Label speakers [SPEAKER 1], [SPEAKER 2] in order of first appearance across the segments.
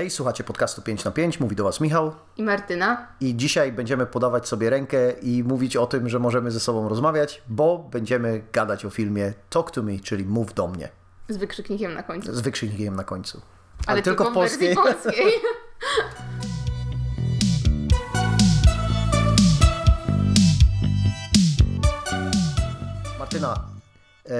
[SPEAKER 1] Hej, słuchacie podcastu 5 na 5, mówi do Was Michał
[SPEAKER 2] i Martyna.
[SPEAKER 1] i dzisiaj będziemy podawać sobie rękę i mówić o tym, że możemy ze sobą rozmawiać, bo będziemy gadać o filmie Talk to Me, czyli Mów do mnie,
[SPEAKER 2] Z wykrzyknikiem na końcu.
[SPEAKER 1] z wykrzyknikiem na końcu.
[SPEAKER 2] Ale, tylko, w wersji polskiej.
[SPEAKER 1] Martyna,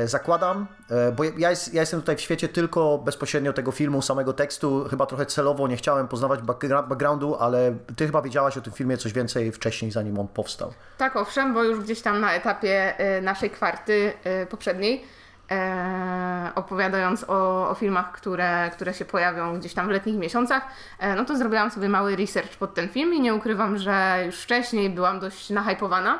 [SPEAKER 1] zakładam, e, bo ja, ja jestem tutaj w świecie tylko bezpośrednio tego filmu, samego tekstu, chyba trochę celowo nie chciałem poznawać backgroundu, ale Ty chyba wiedziałaś o tym filmie coś więcej wcześniej, zanim on powstał.
[SPEAKER 2] tak, owszem, bo już gdzieś tam na etapie e, naszej kwarty e, poprzedniej, e, opowiadając o, o filmach, które, które się pojawią gdzieś tam w letnich miesiącach, e, no to zrobiłam sobie mały research pod ten film i nie ukrywam, że już wcześniej byłam dość nahypowana.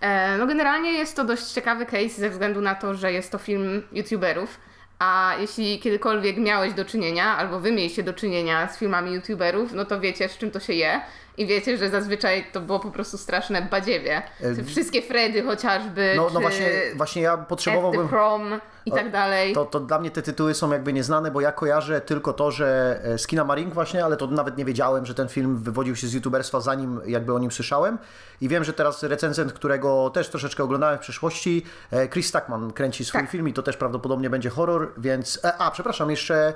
[SPEAKER 2] E, no generalnie jest to dość ciekawy case ze względu na to, że jest to film youtuberów. A jeśli kiedykolwiek miałeś do czynienia, albo wy mieliście do czynienia z filmami youtuberów, no to wiecie, z czym to się je. I wiecie, że zazwyczaj to było po prostu straszne badziewie. Te Wszystkie Fredy chociażby,
[SPEAKER 1] No, no właśnie, właśnie ja potrzebowałbym...
[SPEAKER 2] Prom i tak dalej.
[SPEAKER 1] To, to dla mnie te tytuły są jakby nieznane, bo ja kojarzę tylko to, że e, Skina Marink właśnie, ale to nawet nie wiedziałem, że ten film wywodził się z youtuberstwa, zanim jakby o nim słyszałem. I wiem, że teraz recenzent, którego też troszeczkę oglądałem w przeszłości, e, Chris Stackman kręci swój
[SPEAKER 2] Tak.
[SPEAKER 1] film i to też prawdopodobnie będzie horror, więc... e, A, przepraszam, jeszcze e,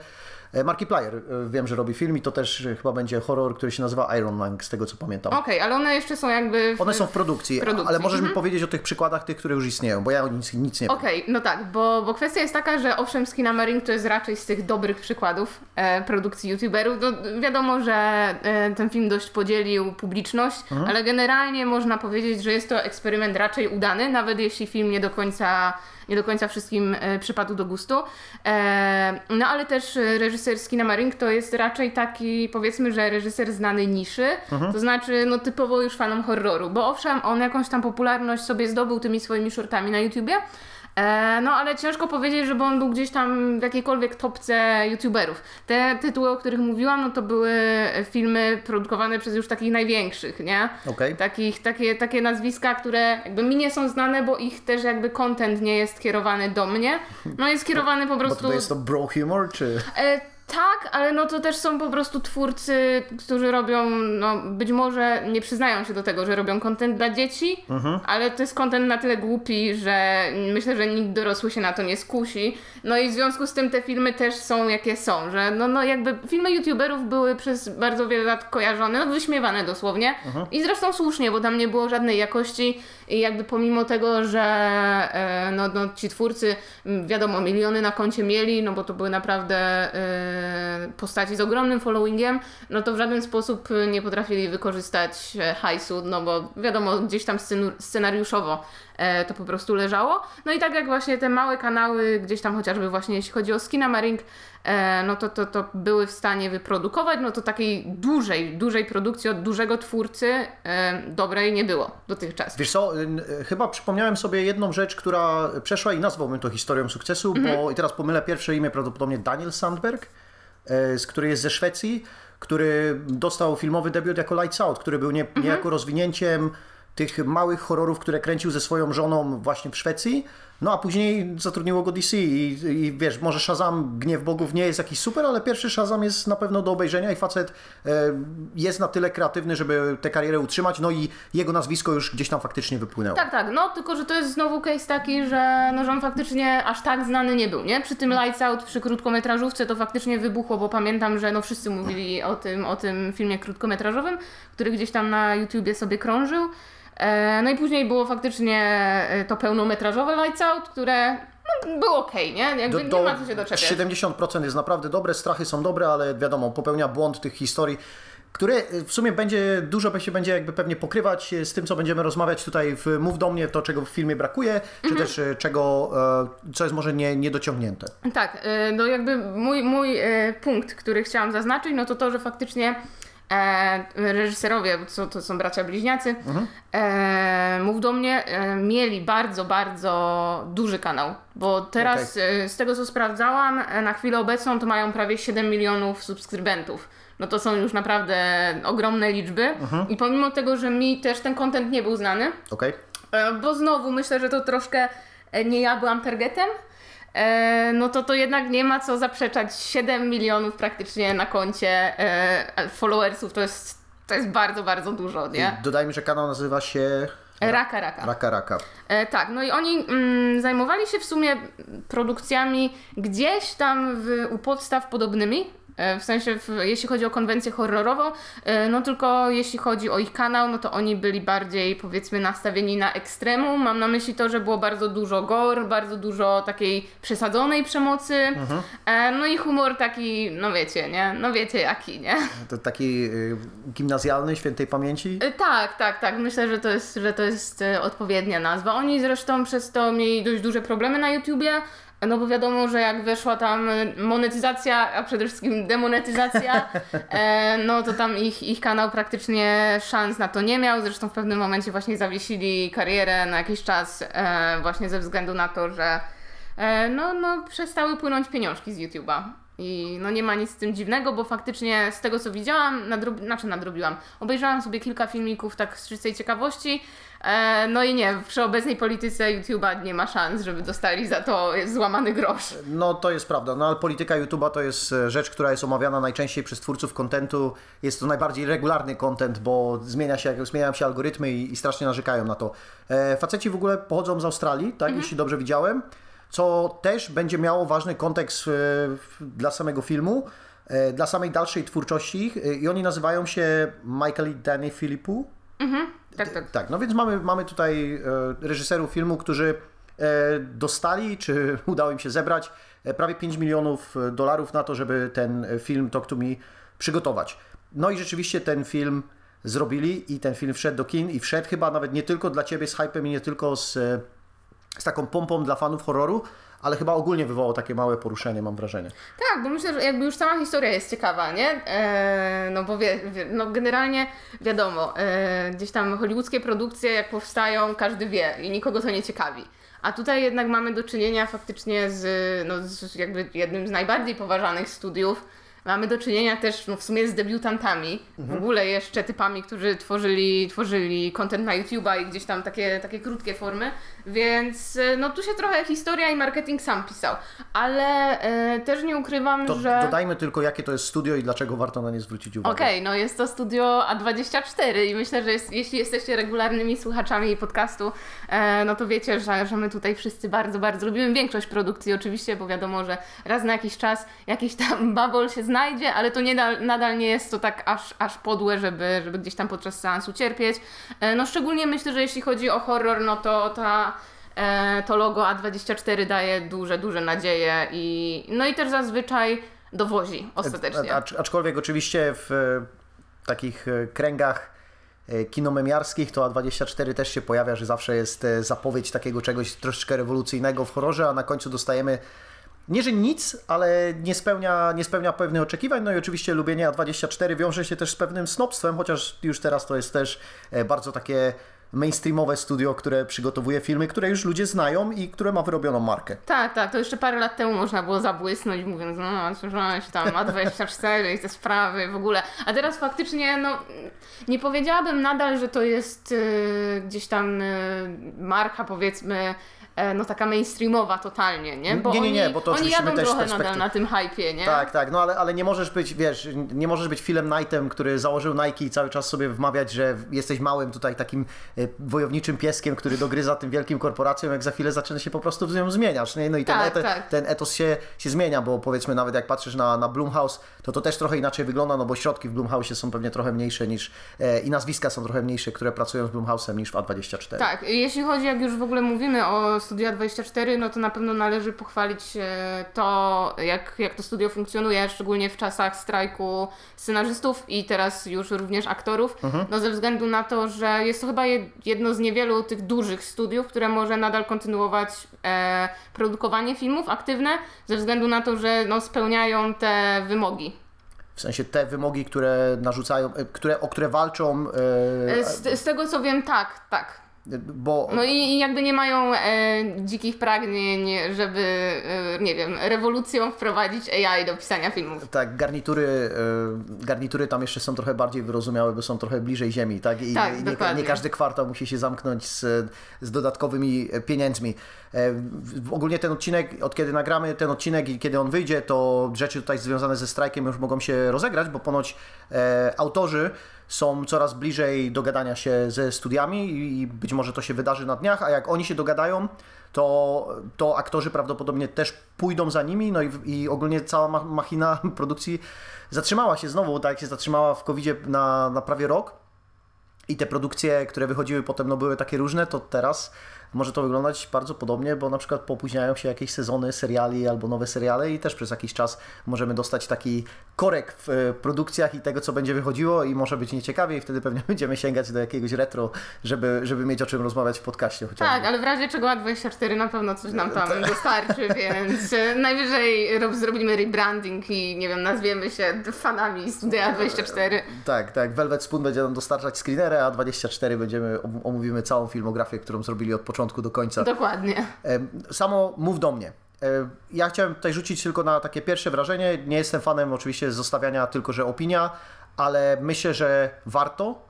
[SPEAKER 1] Markiplier e, wiem, że robi film i to też e, chyba będzie horror, który się nazywa Iron Lung, z tego co pamiętam.
[SPEAKER 2] Okej, ale one jeszcze są jakby. W...
[SPEAKER 1] One są w produkcji,
[SPEAKER 2] produkcji,
[SPEAKER 1] ale możesz mi
[SPEAKER 2] mhm.
[SPEAKER 1] powiedzieć o tych przykładach tych, które już istnieją, bo ja o nic, nic nie wiem.
[SPEAKER 2] Okej, no tak, bo, bo kwestia jest taka, że owszem, Skina Marine to jest raczej z tych dobrych przykładów e, produkcji youtuberów. No, wiadomo, że e, ten film dość podzielił publiczność, ale generalnie można powiedzieć, że jest to eksperyment raczej udany, nawet jeśli film nie do końca, nie do końca wszystkim e, przypadł do gustu. E, no ale też reżyser Skina Marine to jest raczej taki, powiedzmy, że reżyser znany niszy, to znaczy no typowo już fanom horroru, bo owszem, on jakąś tam popularność sobie zdobył tymi swoimi shortami na YouTubie, no ale ciężko powiedzieć, żeby on był gdzieś tam w jakiejkolwiek topce youtuberów. Te tytuły, o których mówiłam, no to były filmy produkowane przez już takich największych, nie?
[SPEAKER 1] Okej.
[SPEAKER 2] Takich, takie, takie nazwiska, które jakby mi nie są znane, bo ich też jakby content nie jest kierowany do mnie. No jest kierowany po
[SPEAKER 1] Bo
[SPEAKER 2] prostu...
[SPEAKER 1] to jest to bro humor, czy...
[SPEAKER 2] Tak, ale no to też są po prostu twórcy, którzy robią, no być może nie przyznają się do tego, że robią content dla dzieci, ale to jest content na tyle głupi, że myślę, że nikt dorosły się na to nie skusi. No i w związku z tym te filmy też są jakie są, że no, no jakby filmy youtuberów były przez bardzo wiele lat kojarzone, no wyśmiewane dosłownie. I zresztą słusznie, bo tam nie było żadnej jakości i jakby pomimo tego, że e, no, no, ci twórcy, wiadomo, miliony na koncie mieli, no bo to były naprawdę e, postaci z ogromnym followingiem, no to w żaden sposób nie potrafili wykorzystać e, hajsu, no bo wiadomo, gdzieś tam scenariuszowo e, to po prostu leżało. No i tak jak właśnie te małe kanały, gdzieś tam chociażby właśnie jeśli chodzi o Skinamaring, e, no to, to, to były w stanie wyprodukować, no to takiej dużej, dużej produkcji od dużego twórcy e, dobrej nie było dotychczas.
[SPEAKER 1] Wiesz co, chyba przypomniałem sobie jedną rzecz, która przeszła i nazwałbym to historią sukcesu, bo i teraz pomylę pierwsze imię, prawdopodobnie Daniel Sandberg, e, z który jest ze Szwecji, który dostał filmowy debiut jako Lights Out, który był nie, niejako rozwinięciem tych małych horrorów, które kręcił ze swoją żoną właśnie w Szwecji, no a później zatrudniło go DC i, i wiesz, może Shazam, Gniew Bogów nie jest jakiś super, ale pierwszy Shazam jest na pewno do obejrzenia i facet e, jest na tyle kreatywny, żeby tę karierę utrzymać, no i jego nazwisko już gdzieś tam faktycznie wypłynęło.
[SPEAKER 2] Tak, tak, no tylko, że to jest znowu case taki, że, no, że on faktycznie aż tak znany nie był, nie? Przy tym Lights Out, przy krótkometrażówce to faktycznie wybuchło, bo pamiętam, że no wszyscy mówili o tym, o tym filmie krótkometrażowym, który gdzieś tam na YouTubie sobie krążył. E, no i później było faktycznie e, to pełnometrażowe Lights Out, które no, było okej, nie? Jakby nie ma co się doczepiać.
[SPEAKER 1] 70% jest naprawdę dobre, strachy są dobre, ale wiadomo, popełnia błąd tych historii, które w sumie będzie, dużo się będzie jakby pewnie pokrywać z tym, co będziemy rozmawiać tutaj w Mów do mnie, to czego w filmie brakuje, czy
[SPEAKER 2] Mhm.
[SPEAKER 1] też e, czego, e, co jest może nie, niedociągnięte.
[SPEAKER 2] Tak, e, no jakby mój, mój e, punkt, który chciałam zaznaczyć, no to to, że faktycznie e, reżyserowie, bo to, są bracia bliźniacy, e, mów do mnie, e, mieli bardzo, bardzo duży kanał, bo teraz e, z tego co sprawdzałam, e, na chwilę obecną to mają prawie 7 milionów subskrybentów. No to są już naprawdę ogromne liczby i pomimo tego, że mi też ten content nie był znany,
[SPEAKER 1] Okej?
[SPEAKER 2] E, Bo znowu myślę, że to troszkę nie ja byłam targetem. E, no to to jednak nie ma co zaprzeczać. 7 milionów praktycznie na koncie e, followersów to jest, to jest bardzo, bardzo dużo, nie?
[SPEAKER 1] Dodajmy, że kanał nazywa się
[SPEAKER 2] Raka Raka.
[SPEAKER 1] Raka Raka.
[SPEAKER 2] E, tak, no i oni mm, zajmowali się w sumie produkcjami gdzieś tam w, u podstaw podobnymi. E, w sensie, w, jeśli chodzi o konwencję horrorową, e, no tylko jeśli chodzi o ich kanał, no to oni byli bardziej powiedzmy nastawieni na ekstremum. Mam na myśli to, że było bardzo dużo gore, bardzo dużo takiej przesadzonej przemocy. E, no i humor taki, no wiecie, nie? No wiecie jaki, nie?
[SPEAKER 1] To taki y, gimnazjalny, świętej pamięci.
[SPEAKER 2] Tak, tak, tak. Myślę, że to jest, że to jest odpowiednia nazwa. Oni zresztą przez to mieli dość duże problemy na YouTubie. No bo wiadomo, że jak weszła tam e, monetyzacja, a przede wszystkim demonetyzacja, e, no to tam ich, ich kanał praktycznie szans na to nie miał. Zresztą w pewnym momencie właśnie zawiesili karierę na jakiś czas e, właśnie ze względu na to, że e, no, no przestały płynąć pieniążki z YouTube'a. I no nie ma nic z tym dziwnego, bo faktycznie z tego co widziałam, nadrob... znaczy nadrobiłam, obejrzałam sobie kilka filmików tak z czystej ciekawości, e, no i nie, przy obecnej polityce YouTube'a nie ma szans, żeby dostali za to złamany grosz.
[SPEAKER 1] No to jest prawda, no ale polityka YouTube'a to jest e, rzecz, która jest omawiana najczęściej przez twórców kontentu. Jest to najbardziej regularny content, bo zmienia się, zmieniają się algorytmy i, i strasznie narzekają na to. E, faceci w ogóle pochodzą z Australii, tak, jeśli dobrze widziałem, co też będzie miało ważny kontekst e, dla samego filmu, e, dla samej dalszej twórczości ich. E, i oni nazywają się Michael i Danny Philippou.
[SPEAKER 2] Tak, tak.
[SPEAKER 1] Tak, no więc mamy, mamy tutaj reżyserów filmu, którzy dostali, czy udało im się zebrać prawie 5 milionów dolarów na to, żeby ten film Talk to Me przygotować. No i rzeczywiście ten film zrobili i ten film wszedł do kin i wszedł chyba nawet nie tylko dla Ciebie z hypem i nie tylko z, z taką pompą dla fanów horroru, ale chyba ogólnie wywołał takie małe poruszenie, mam wrażenie.
[SPEAKER 2] Tak, bo myślę, że jakby już sama historia jest ciekawa, nie? E, no bo wie, wie, no generalnie wiadomo, e, gdzieś tam hollywoodzkie produkcje jak powstają, każdy wie i nikogo to nie ciekawi. A tutaj jednak mamy do czynienia faktycznie z, no, z jakby jednym z najbardziej poważanych studiów. Mamy do czynienia też no, w sumie z debiutantami, w ogóle jeszcze typami, którzy tworzyli, tworzyli content na YouTube'a i gdzieś tam takie, takie krótkie formy, więc e, no tu się trochę historia i marketing sam pisał, ale e, też nie ukrywam,
[SPEAKER 1] To
[SPEAKER 2] że...
[SPEAKER 1] dodajmy tylko, jakie to jest studio i dlaczego warto na nie zwrócić uwagę.
[SPEAKER 2] Okej, no jest to studio A24 i myślę, że jest, jeśli jesteście regularnymi słuchaczami podcastu, e, no to wiecie, że, że my tutaj wszyscy bardzo, bardzo lubimy. Większość produkcji oczywiście, bo wiadomo, że raz na jakiś czas jakiś tam babol się znajdzie, ale to nie, nadal nie jest to tak aż, aż podłe, żeby, żeby gdzieś tam podczas seansu cierpieć. E, no szczególnie myślę, że jeśli chodzi o horror, no to ta e, to logo A24 daje duże, duże nadzieje i no i też zazwyczaj dowozi ostatecznie.
[SPEAKER 1] Acz, aczkolwiek oczywiście w e, takich e, kręgach e, kinomemiarskich to A24 też się pojawia, że zawsze jest e, zapowiedź takiego czegoś troszeczkę rewolucyjnego w horrorze, a na końcu dostajemy nie, że nic, ale nie spełnia, nie spełnia pewnych oczekiwań. No i oczywiście lubienie A24 wiąże się też z pewnym snobstwem, chociaż już teraz to jest też e, bardzo takie mainstreamowe studio, które przygotowuje filmy, które już ludzie znają i które ma wyrobioną markę.
[SPEAKER 2] Tak, tak, to jeszcze parę lat temu można było zabłysnąć, mówiąc, no, słyszałeś tam A24 i te sprawy w ogóle. A teraz faktycznie, no, nie powiedziałabym nadal, że to jest y, gdzieś tam y, marka, powiedzmy, no taka mainstreamowa totalnie, nie?
[SPEAKER 1] Nie, nie, nie, bo to
[SPEAKER 2] oni jadą
[SPEAKER 1] też
[SPEAKER 2] trochę nadal na tym hypie, nie?
[SPEAKER 1] Tak, tak, no ale, ale nie możesz być, wiesz, nie możesz być Philem Knightem, który założył Nike i cały czas sobie wmawiać, że jesteś małym tutaj takim e, wojowniczym pieskiem, który dogryza tym wielkim korporacjom, jak za chwilę zaczyna się po prostu z nią zmieniać. Nie? No i ten,
[SPEAKER 2] Tak, tak.
[SPEAKER 1] ten etos się, się zmienia, bo powiedzmy nawet jak patrzysz na, na Blumhouse, to to też trochę inaczej wygląda, no bo środki w Blumhouse są pewnie trochę mniejsze niż e, i nazwiska są trochę mniejsze, które pracują z Blumhouse'em niż w A24.
[SPEAKER 2] Tak, jeśli chodzi, jak już w ogóle mówimy o Studia 24, no to na pewno należy pochwalić e, to, jak, jak to studio funkcjonuje, szczególnie w czasach strajku scenarzystów i teraz już również aktorów. No ze względu na to, że jest to chyba jed- jedno z niewielu tych dużych studiów, które może nadal kontynuować e, produkowanie filmów aktywne, ze względu na to, że no, spełniają te wymogi.
[SPEAKER 1] W sensie te wymogi, które narzucają, e, które, o które walczą. E,
[SPEAKER 2] Z, z tego co wiem, tak, tak.
[SPEAKER 1] Bo
[SPEAKER 2] No i, jakby nie mają e, dzikich pragnień, żeby, e, nie wiem, rewolucją wprowadzić AI do pisania filmów.
[SPEAKER 1] Tak, garnitury, e, garnitury tam jeszcze są trochę bardziej wyrozumiałe, bo są trochę bliżej ziemi, tak? I
[SPEAKER 2] Tak,
[SPEAKER 1] nie,
[SPEAKER 2] dokładnie.
[SPEAKER 1] nie każdy kwartał musi się zamknąć z, z dodatkowymi pieniędzmi. E, Ogólnie ten odcinek, od kiedy nagramy ten odcinek i kiedy on wyjdzie, to rzeczy tutaj związane ze strajkiem już mogą się rozegrać, bo ponoć e, autorzy są coraz bliżej dogadania się ze studiami i- być może to się wydarzy na dniach, a jak oni się dogadają, to, to aktorzy prawdopodobnie też pójdą za nimi, no i, i ogólnie cała ma- machina produkcji zatrzymała się znowu, tak jak się zatrzymała w covid na, na prawie rok. I te produkcje, które wychodziły potem, no były takie różne, to teraz może to wyglądać bardzo podobnie, bo na przykład popóźniają się jakieś sezony seriali albo nowe seriale i też przez jakiś czas możemy dostać taki korek w e, produkcjach i tego, co będzie wychodziło i może być nieciekawie i wtedy pewnie będziemy sięgać do jakiegoś retro, żeby, żeby mieć o czym rozmawiać w podcaście chociażby.
[SPEAKER 2] Tak, ale w razie czego A24 na pewno coś nam tam dostarczy, więc e, najwyżej rob, zrobimy rebranding i nie wiem, nazwiemy się fanami Studia 24.
[SPEAKER 1] Tak, tak. Velvet Spoon będzie nam dostarczać screenerę, a 24 będziemy om- omówimy całą filmografię, którą zrobili od początku do końca.
[SPEAKER 2] Dokładnie.
[SPEAKER 1] Samo mów do mnie. Ja chciałem tutaj rzucić tylko na takie pierwsze wrażenie. Nie jestem fanem oczywiście zostawiania tylko, że opinia, ale myślę, że warto.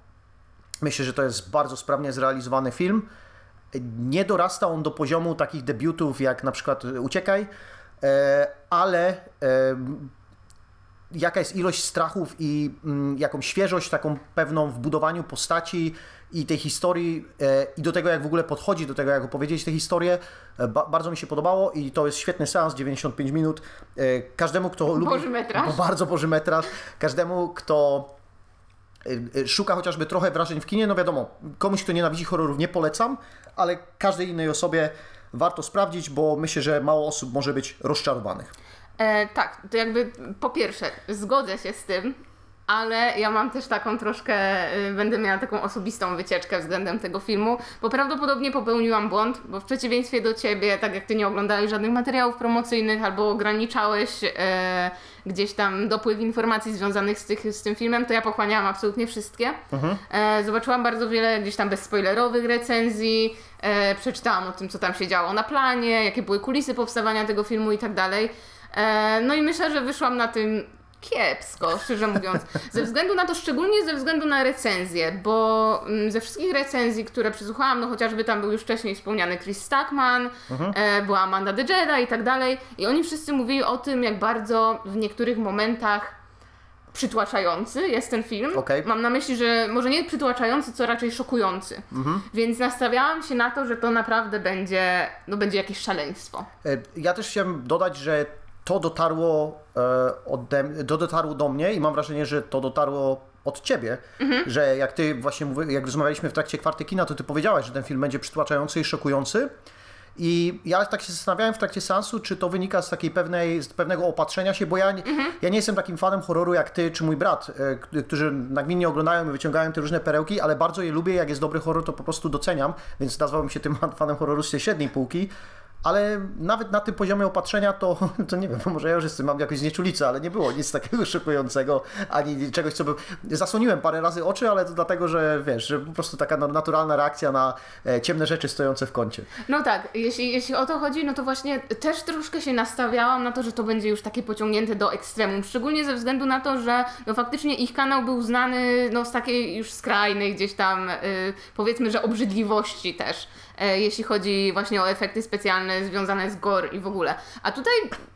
[SPEAKER 1] Myślę, że to jest bardzo sprawnie zrealizowany film. Nie dorasta on do poziomu takich debiutów jak na przykład Uciekaj, e, ale jaka jest ilość strachów i mm, jaką świeżość taką pewną w budowaniu postaci i tej historii e, i do tego jak w ogóle podchodzi do tego jak opowiedzieć tę historię e, ba bardzo mi się podobało i to jest świetny seans 95 minut. E, każdemu kto lubi
[SPEAKER 2] Boży metraż.
[SPEAKER 1] bardzo boży metraż. Każdemu kto szuka chociażby trochę wrażeń w kinie no wiadomo komuś kto nienawidzi horrorów nie polecam ale każdej innej osobie warto sprawdzić bo myślę, że mało osób może być rozczarowanych.
[SPEAKER 2] E, tak, to jakby po pierwsze, zgodzę się z tym, ale ja mam też taką troszkę, y, będę miała taką osobistą wycieczkę względem tego filmu, bo prawdopodobnie popełniłam błąd, bo w przeciwieństwie do ciebie, tak jak ty nie oglądałeś żadnych materiałów promocyjnych albo ograniczałeś e, gdzieś tam dopływ informacji związanych z, tych, z tym filmem, to ja pochłaniałam absolutnie wszystkie. E, zobaczyłam bardzo wiele gdzieś tam bezspoilerowych recenzji, e, przeczytałam o tym, co tam się działo na planie, jakie były kulisy powstawania tego filmu i tak dalej. E, No i myślę, że wyszłam na tym kiepsko, szczerze mówiąc. Ze względu na to, szczególnie ze względu na recenzję, bo mm, ze wszystkich recenzji, które przesłuchałam, no chociażby tam był już wcześniej wspomniany Chris Stackman, e, była Amanda de Jedi i tak dalej, i oni wszyscy mówili o tym, jak bardzo w niektórych momentach przytłaczający jest ten film.
[SPEAKER 1] Okej.
[SPEAKER 2] Mam na myśli, że może nie przytłaczający, co raczej szokujący. Więc nastawiałam się na to, że to naprawdę będzie, no będzie jakieś szaleństwo.
[SPEAKER 1] E, Ja też chciałem dodać, że to dotarło, e, ode, to dotarło do mnie i mam wrażenie, że to dotarło od ciebie, że jak ty właśnie mówi, jak rozmawialiśmy w trakcie kwarty kina, to ty powiedziałaś, że ten film będzie przytłaczający i szokujący. I ja tak się zastanawiałem w trakcie seansu, czy to wynika z takiej pewnej, z pewnego opatrzenia się, bo ja, nie- ja nie jestem takim fanem horroru jak ty czy mój brat, e, którzy nagminnie oglądają i wyciągają te różne perełki, ale bardzo je lubię, jak jest dobry horror, to po prostu doceniam, więc nazwałbym się tym fanem horroru z tej średniej półki. Ale nawet na tym poziomie opatrzenia to, to nie wiem, może ja już jestem, mam jakąś znieczulicę, ale nie było nic takiego szokującego, ani czegoś, co by... Zasłoniłem parę razy oczy, ale to dlatego, że wiesz, że po prostu taka no- naturalna reakcja na e, ciemne rzeczy stojące w kącie.
[SPEAKER 2] No tak, jeśli, jeśli o to chodzi, no to właśnie też troszkę się nastawiałam na to, że to będzie już takie pociągnięte do ekstremum. Szczególnie ze względu na to, że no faktycznie ich kanał był znany no, z takiej już skrajnej gdzieś tam, y, powiedzmy, że obrzydliwości też, jeśli chodzi właśnie o efekty specjalne związane z gore i w ogóle. A tutaj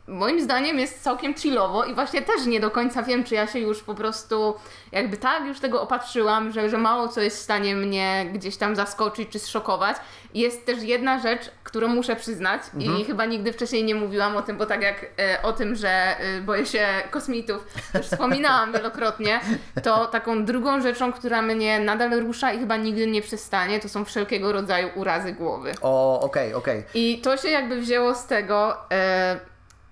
[SPEAKER 2] moim zdaniem jest całkiem chillowo i właśnie też nie do końca wiem, czy ja się już po prostu jakby tak już tego opatrzyłam, że, że mało co jest w stanie mnie gdzieś tam zaskoczyć czy zszokować. Jest też jedna rzecz, którą muszę przyznać i chyba nigdy wcześniej nie mówiłam o tym, bo tak jak e, o tym, że e, boję się kosmitów, już wspominałam wielokrotnie, to taką drugą rzeczą, która mnie nadal rusza i chyba nigdy nie przestanie, to są wszelkiego rodzaju urazy głowy.
[SPEAKER 1] O, okej, okej.
[SPEAKER 2] I to się jakby wzięło z tego, e,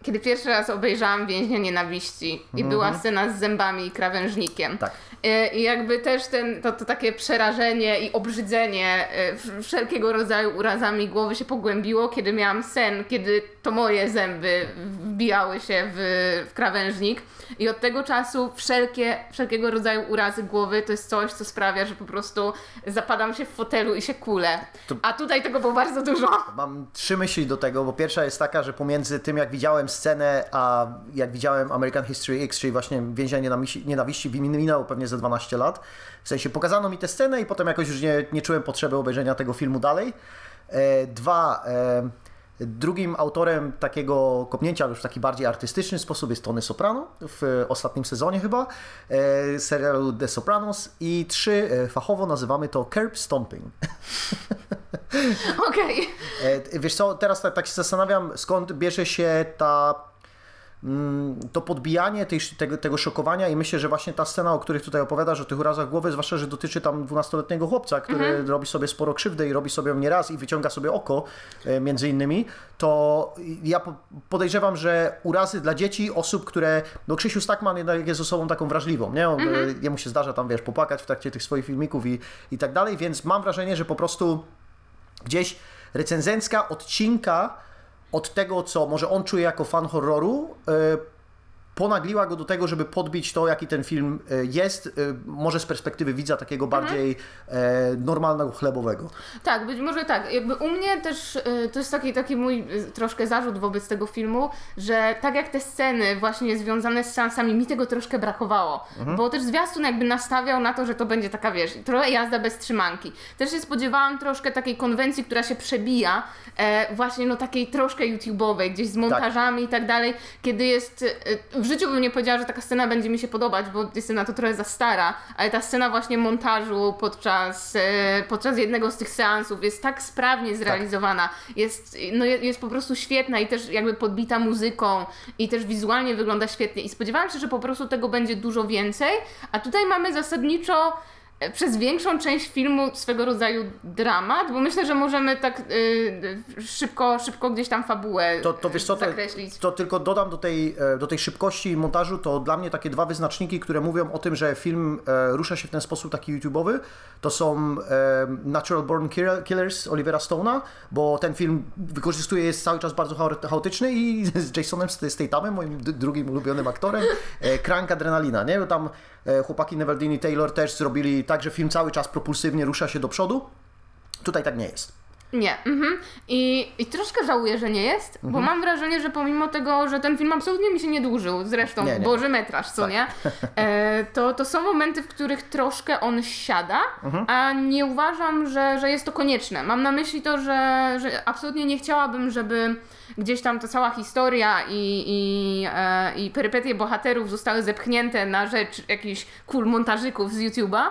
[SPEAKER 2] kiedy pierwszy raz obejrzałam Więźnia Nienawiści i była scena z zębami i krawężnikiem.
[SPEAKER 1] Tak.
[SPEAKER 2] E, I jakby też ten, to, to takie przerażenie i obrzydzenie e, wszelkiego rodzaju urazami głowy się pogłębiło, kiedy miałam sen, kiedy to moje zęby wbijały się w, w krawężnik. I od tego czasu wszelkie, wszelkiego rodzaju urazy głowy to jest coś, co sprawia, że po prostu zapadam się w fotelu i się kulę. To... A tutaj tego było bardzo dużo.
[SPEAKER 1] Mam trzy myśli do tego, bo pierwsza jest taka, że pomiędzy tym, jak widziałem scenę, a jak widziałem American History X, czyli właśnie nienawiści, nienawiści minęło pewnie ze 12 lat. W sensie pokazano mi tę scenę i potem jakoś już nie, nie czułem potrzeby obejrzenia tego filmu dalej. E, dwa, e, Drugim autorem takiego kopnięcia, już w taki bardziej artystyczny sposób jest Tony Soprano w ostatnim sezonie chyba e, serialu The Sopranos i trzy e, fachowo nazywamy to curb stomping.
[SPEAKER 2] Okej.
[SPEAKER 1] Okay. Wiesz co, teraz tak, tak się zastanawiam, skąd bierze się ta Mm, to podbijanie tej, tego, tego szokowania i myślę, że właśnie ta scena, o których tutaj opowiadasz, o tych urazach głowy, zwłaszcza, że dotyczy tam 12-letniego chłopca, który mhm. robi sobie sporo krzywdy i robi sobie ją nieraz i wyciąga sobie oko e, między innymi, to ja podejrzewam, że urazy dla dzieci, osób, które, no Krzysiu Stakman jednak jest osobą taką wrażliwą, nie? On, mhm. Jemu się zdarza tam, wiesz, popłakać w trakcie tych swoich filmików i, i tak dalej, więc mam wrażenie, że po prostu gdzieś recenzencka odcinka od tego, co może on czuje jako fan horroru, e, ponagliła go do tego, żeby podbić to, jaki ten film e, jest, e, może z perspektywy widza takiego mhm. bardziej mhm. normalnego, chlebowego.
[SPEAKER 2] Tak, być może tak. Jakby u mnie też to jest taki, taki mój troszkę zarzut wobec tego filmu, że tak jak te sceny właśnie związane z seansami, mi tego troszkę brakowało, mhm. bo też zwiastun jakby nastawiał na to, że to będzie taka, wiesz, trochę jazda bez trzymanki. Też się spodziewałam troszkę takiej konwencji, która się przebija, właśnie no takiej troszkę YouTube'owej, gdzieś z montażami tak. i tak dalej, kiedy jest w życiu bym nie powiedziała, że taka scena będzie mi się podobać, bo jestem na to trochę za stara, ale ta scena właśnie montażu podczas, e, podczas jednego z tych seansów jest tak sprawnie zrealizowana, tak. jest, no, jest po prostu świetna i też jakby podbita muzyką i też wizualnie wygląda świetnie i spodziewałam się, że po prostu tego będzie dużo więcej, a tutaj mamy zasadniczo przez większą część filmu swego rodzaju dramat, bo myślę, że możemy tak y, szybko, szybko gdzieś tam fabułę to, to wiesz co, zakreślić.
[SPEAKER 1] To, to tylko dodam do tej, e, do tej szybkości montażu, to dla mnie takie dwa wyznaczniki, które mówią o tym, że film e, rusza się w ten sposób taki YouTube'owy, to są e, Natural Born Killers Olivera Stone'a, bo ten film wykorzystuje, jest cały czas bardzo chaotyczny i z Jasonem Stathamem, moim drugim ulubionym aktorem, e, Crank Adrenalina, nie? Bo tam chłopaki Neverdini Taylor też zrobili tak, że film cały czas propulsywnie rusza się do przodu. Tutaj tak nie jest.
[SPEAKER 2] Nie. Mhm. I, I troszkę żałuję, że nie jest, mhm. bo mam wrażenie, że pomimo tego, że ten film absolutnie mi się nie dłużył, zresztą nie, nie. Boży metraż, co tak. nie, e, to, to są momenty, w których troszkę on siada, mhm. a nie uważam, że, że jest to konieczne. Mam na myśli to, że, że absolutnie nie chciałabym, żeby gdzieś tam ta cała historia i, i, e, i perypetie bohaterów zostały zepchnięte na rzecz jakichś cool montażyków z YouTube'a,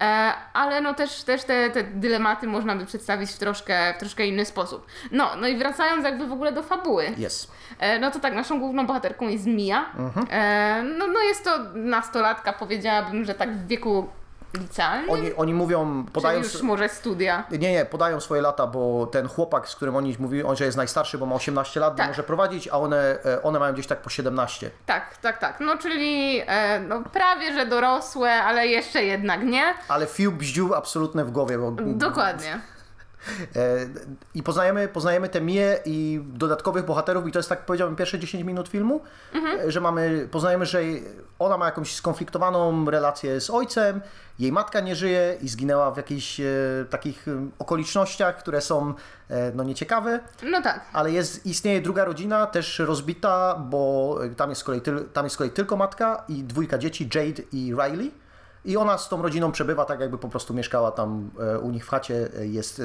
[SPEAKER 2] e, ale no też, też te, te dylematy można by przedstawić w troszkę, w troszkę inny sposób. No, no i wracając jakby w ogóle do fabuły.
[SPEAKER 1] Yes.
[SPEAKER 2] E, no to tak, naszą główną bohaterką jest Mia. Mhm. E, no, no jest to nastolatka, powiedziałabym, że tak w wieku licealnym?
[SPEAKER 1] Oni, oni mówią, podają...
[SPEAKER 2] Czyli już może studia?
[SPEAKER 1] Nie, nie, podają swoje lata, bo ten chłopak, z którym oni mówili, on że jest najstarszy, bo ma 18 lat, tak. może prowadzić, a one, e, one mają gdzieś tak po 17.
[SPEAKER 2] Tak, tak, tak. No czyli e, no, prawie, że dorosłe, ale jeszcze jednak nie.
[SPEAKER 1] Ale fiu bździu absolutne w głowie. Bo...
[SPEAKER 2] Dokładnie.
[SPEAKER 1] E, I poznajemy, poznajemy te Mie i dodatkowych bohaterów i to jest tak powiedziałbym pierwsze 10 minut filmu, mhm. E, że mamy, poznajemy, że ona ma jakąś skonfliktowaną relację z ojcem, jej matka nie żyje i zginęła w jakichś e, takich okolicznościach, które są no nieciekawe.
[SPEAKER 2] No tak.
[SPEAKER 1] Ale jest, istnieje druga rodzina, też rozbita, bo tam jest, z kolei, tam jest z kolei tylko matka i dwójka dzieci, Jade i Riley. I ona z tą rodziną przebywa tak, jakby po prostu mieszkała tam e, u nich w chacie, e, jest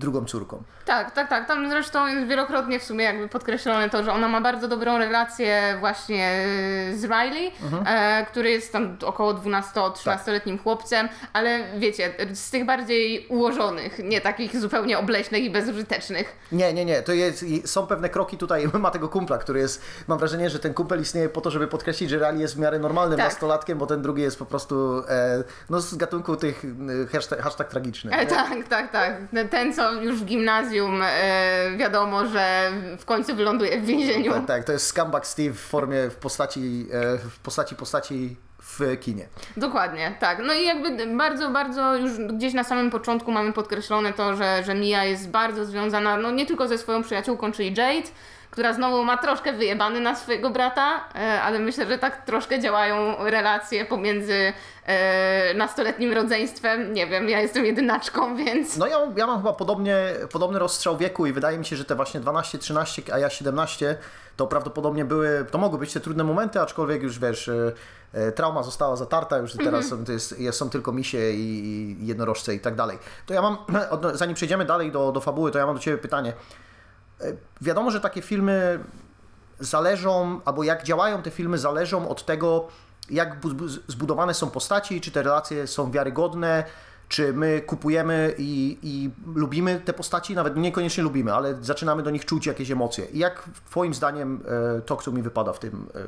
[SPEAKER 1] drugą córką.
[SPEAKER 2] Tak, tak, tak. Tam zresztą jest wielokrotnie w sumie jakby podkreślone to, że ona ma bardzo dobrą relację właśnie e, z Riley, mhm. e, który jest tam około 12-13-letnim tak. chłopcem, ale wiecie, z tych bardziej ułożonych, nie takich zupełnie obleśnych i bezużytecznych.
[SPEAKER 1] Nie, nie, nie. To jest, są pewne kroki tutaj. Ma tego kumpla, który jest, mam wrażenie, że ten kumpel istnieje po to, żeby podkreślić, że Riley jest w miarę normalnym tak. nastolatkiem, bo ten drugi jest po prostu e, no z gatunku tych hashtag, hashtag tragiczny.
[SPEAKER 2] E, tak, tak, tak. Ten, co już w gimnazjum e, wiadomo, że w końcu wyląduje w więzieniu.
[SPEAKER 1] Tak, tak, to jest scumbag Steve w formie, w postaci, e, w postaci, postaci w kinie.
[SPEAKER 2] Dokładnie, tak. No i jakby bardzo, bardzo już gdzieś na samym początku mamy podkreślone to, że, że Mia jest bardzo związana, no nie tylko ze swoją przyjaciółką, czyli Jade, która znowu ma troszkę wyjebany na swojego brata, e, ale myślę, że tak troszkę działają relacje pomiędzy e, nastoletnim rodzeństwem. Nie wiem, ja jestem jedynaczką, więc...
[SPEAKER 1] No ja, ja mam chyba podobnie, podobny rozstrzał wieku i wydaje mi się, że te właśnie 12, 13, a ja 17 to prawdopodobnie były, to mogły być te trudne momenty, aczkolwiek już wiesz, e, trauma została zatarta, już teraz są, to jest, jest- są tylko misie i, i jednorożce i tak dalej. To ja mam, zanim przejdziemy dalej do, do fabuły, to ja mam do Ciebie pytanie. E, Wiadomo, że takie filmy zależą, albo jak działają te filmy, zależą od tego, jak bu- bu- zbudowane są postaci, czy te relacje są wiarygodne, czy my kupujemy i, i lubimy te postaci, nawet niekoniecznie lubimy, ale zaczynamy do nich czuć jakieś emocje. I jak Twoim zdaniem e, to, co mi wypada w, tym, e,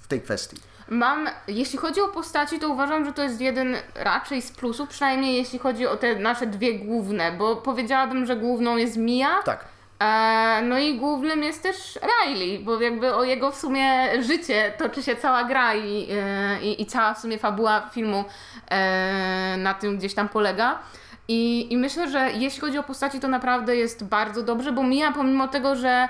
[SPEAKER 1] w tej kwestii?
[SPEAKER 2] Mam, jeśli chodzi o postaci, to uważam, że to jest jeden raczej z plusów, przynajmniej jeśli chodzi o te nasze dwie główne, bo powiedziałabym, że główną jest Mia,
[SPEAKER 1] Tak.
[SPEAKER 2] E, no i głównym jest też Riley, bo jakby o jego w sumie życie toczy się cała gra i, e, i, i cała w sumie fabuła filmu e, na tym gdzieś tam polega. I, I myślę, że jeśli chodzi o postaci, to naprawdę jest bardzo dobrze, bo Mia pomimo tego, że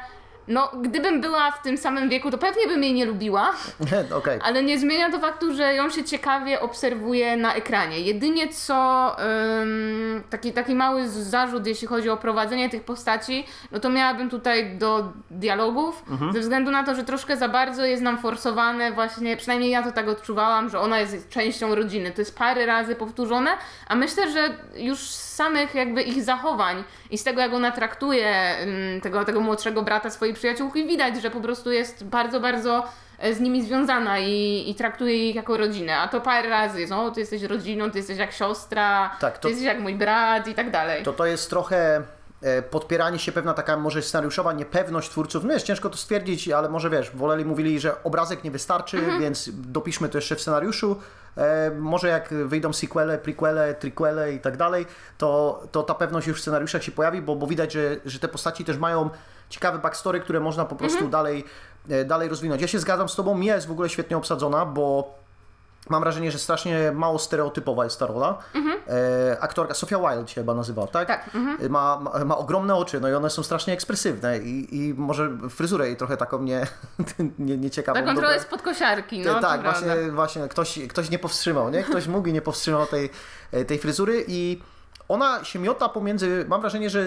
[SPEAKER 2] no, gdybym była w tym samym wieku, to pewnie bym jej nie lubiła,
[SPEAKER 1] Okej.
[SPEAKER 2] ale nie zmienia to faktu, że ją się ciekawie obserwuje na ekranie. Jedynie co ym, taki, taki mały zarzut, jeśli chodzi o prowadzenie tych postaci, no to miałabym tutaj do dialogów, ze względu na to, że troszkę za bardzo jest nam forsowane właśnie, przynajmniej ja to tak odczuwałam, że ona jest częścią rodziny. To jest parę razy powtórzone, a myślę, że już z samych jakby ich zachowań i z tego, jak ona traktuje ym, tego, tego młodszego brata swojej przyjaciółki, widać, że po prostu jest bardzo, bardzo e, z nimi związana i, i traktuje ich jako rodzinę. A to parę razy jest, o, ty jesteś rodziną, ty jesteś jak siostra,
[SPEAKER 1] Tak, to-
[SPEAKER 2] ty jesteś jak mój brat i tak dalej.
[SPEAKER 1] To to jest trochę e, podpieranie się, pewna taka może scenariuszowa niepewność twórców. No jest ciężko to stwierdzić, ale może wiesz, woleli, mówili, że obrazek nie wystarczy, więc dopiszmy to jeszcze w scenariuszu. E, może jak wyjdą sequele, prequele, triquele i tak dalej, to, to ta pewność już w scenariuszach się pojawi, bo, bo widać, że, że te postaci też mają ciekawe backstory, które można po prostu dalej, e, dalej rozwinąć. Ja się zgadzam z Tobą, Mia jest w ogóle świetnie obsadzona, bo Mam wrażenie, że strasznie mało stereotypowa jest ta rola. E, aktorka Sofia Wilde się chyba nazywa, tak?
[SPEAKER 2] Tak, mhm.
[SPEAKER 1] Ma, ma, ma ogromne oczy, no i one są strasznie ekspresywne i, i może fryzurę jej trochę taką nie, nie, nieciekawą.
[SPEAKER 2] Taką trochę z podkosiarki, no to
[SPEAKER 1] tak, właśnie, właśnie ktoś, ktoś nie powstrzymał, nie? Ktoś mógł i nie powstrzymał tej, tej fryzury i ona się miota pomiędzy, mam wrażenie, że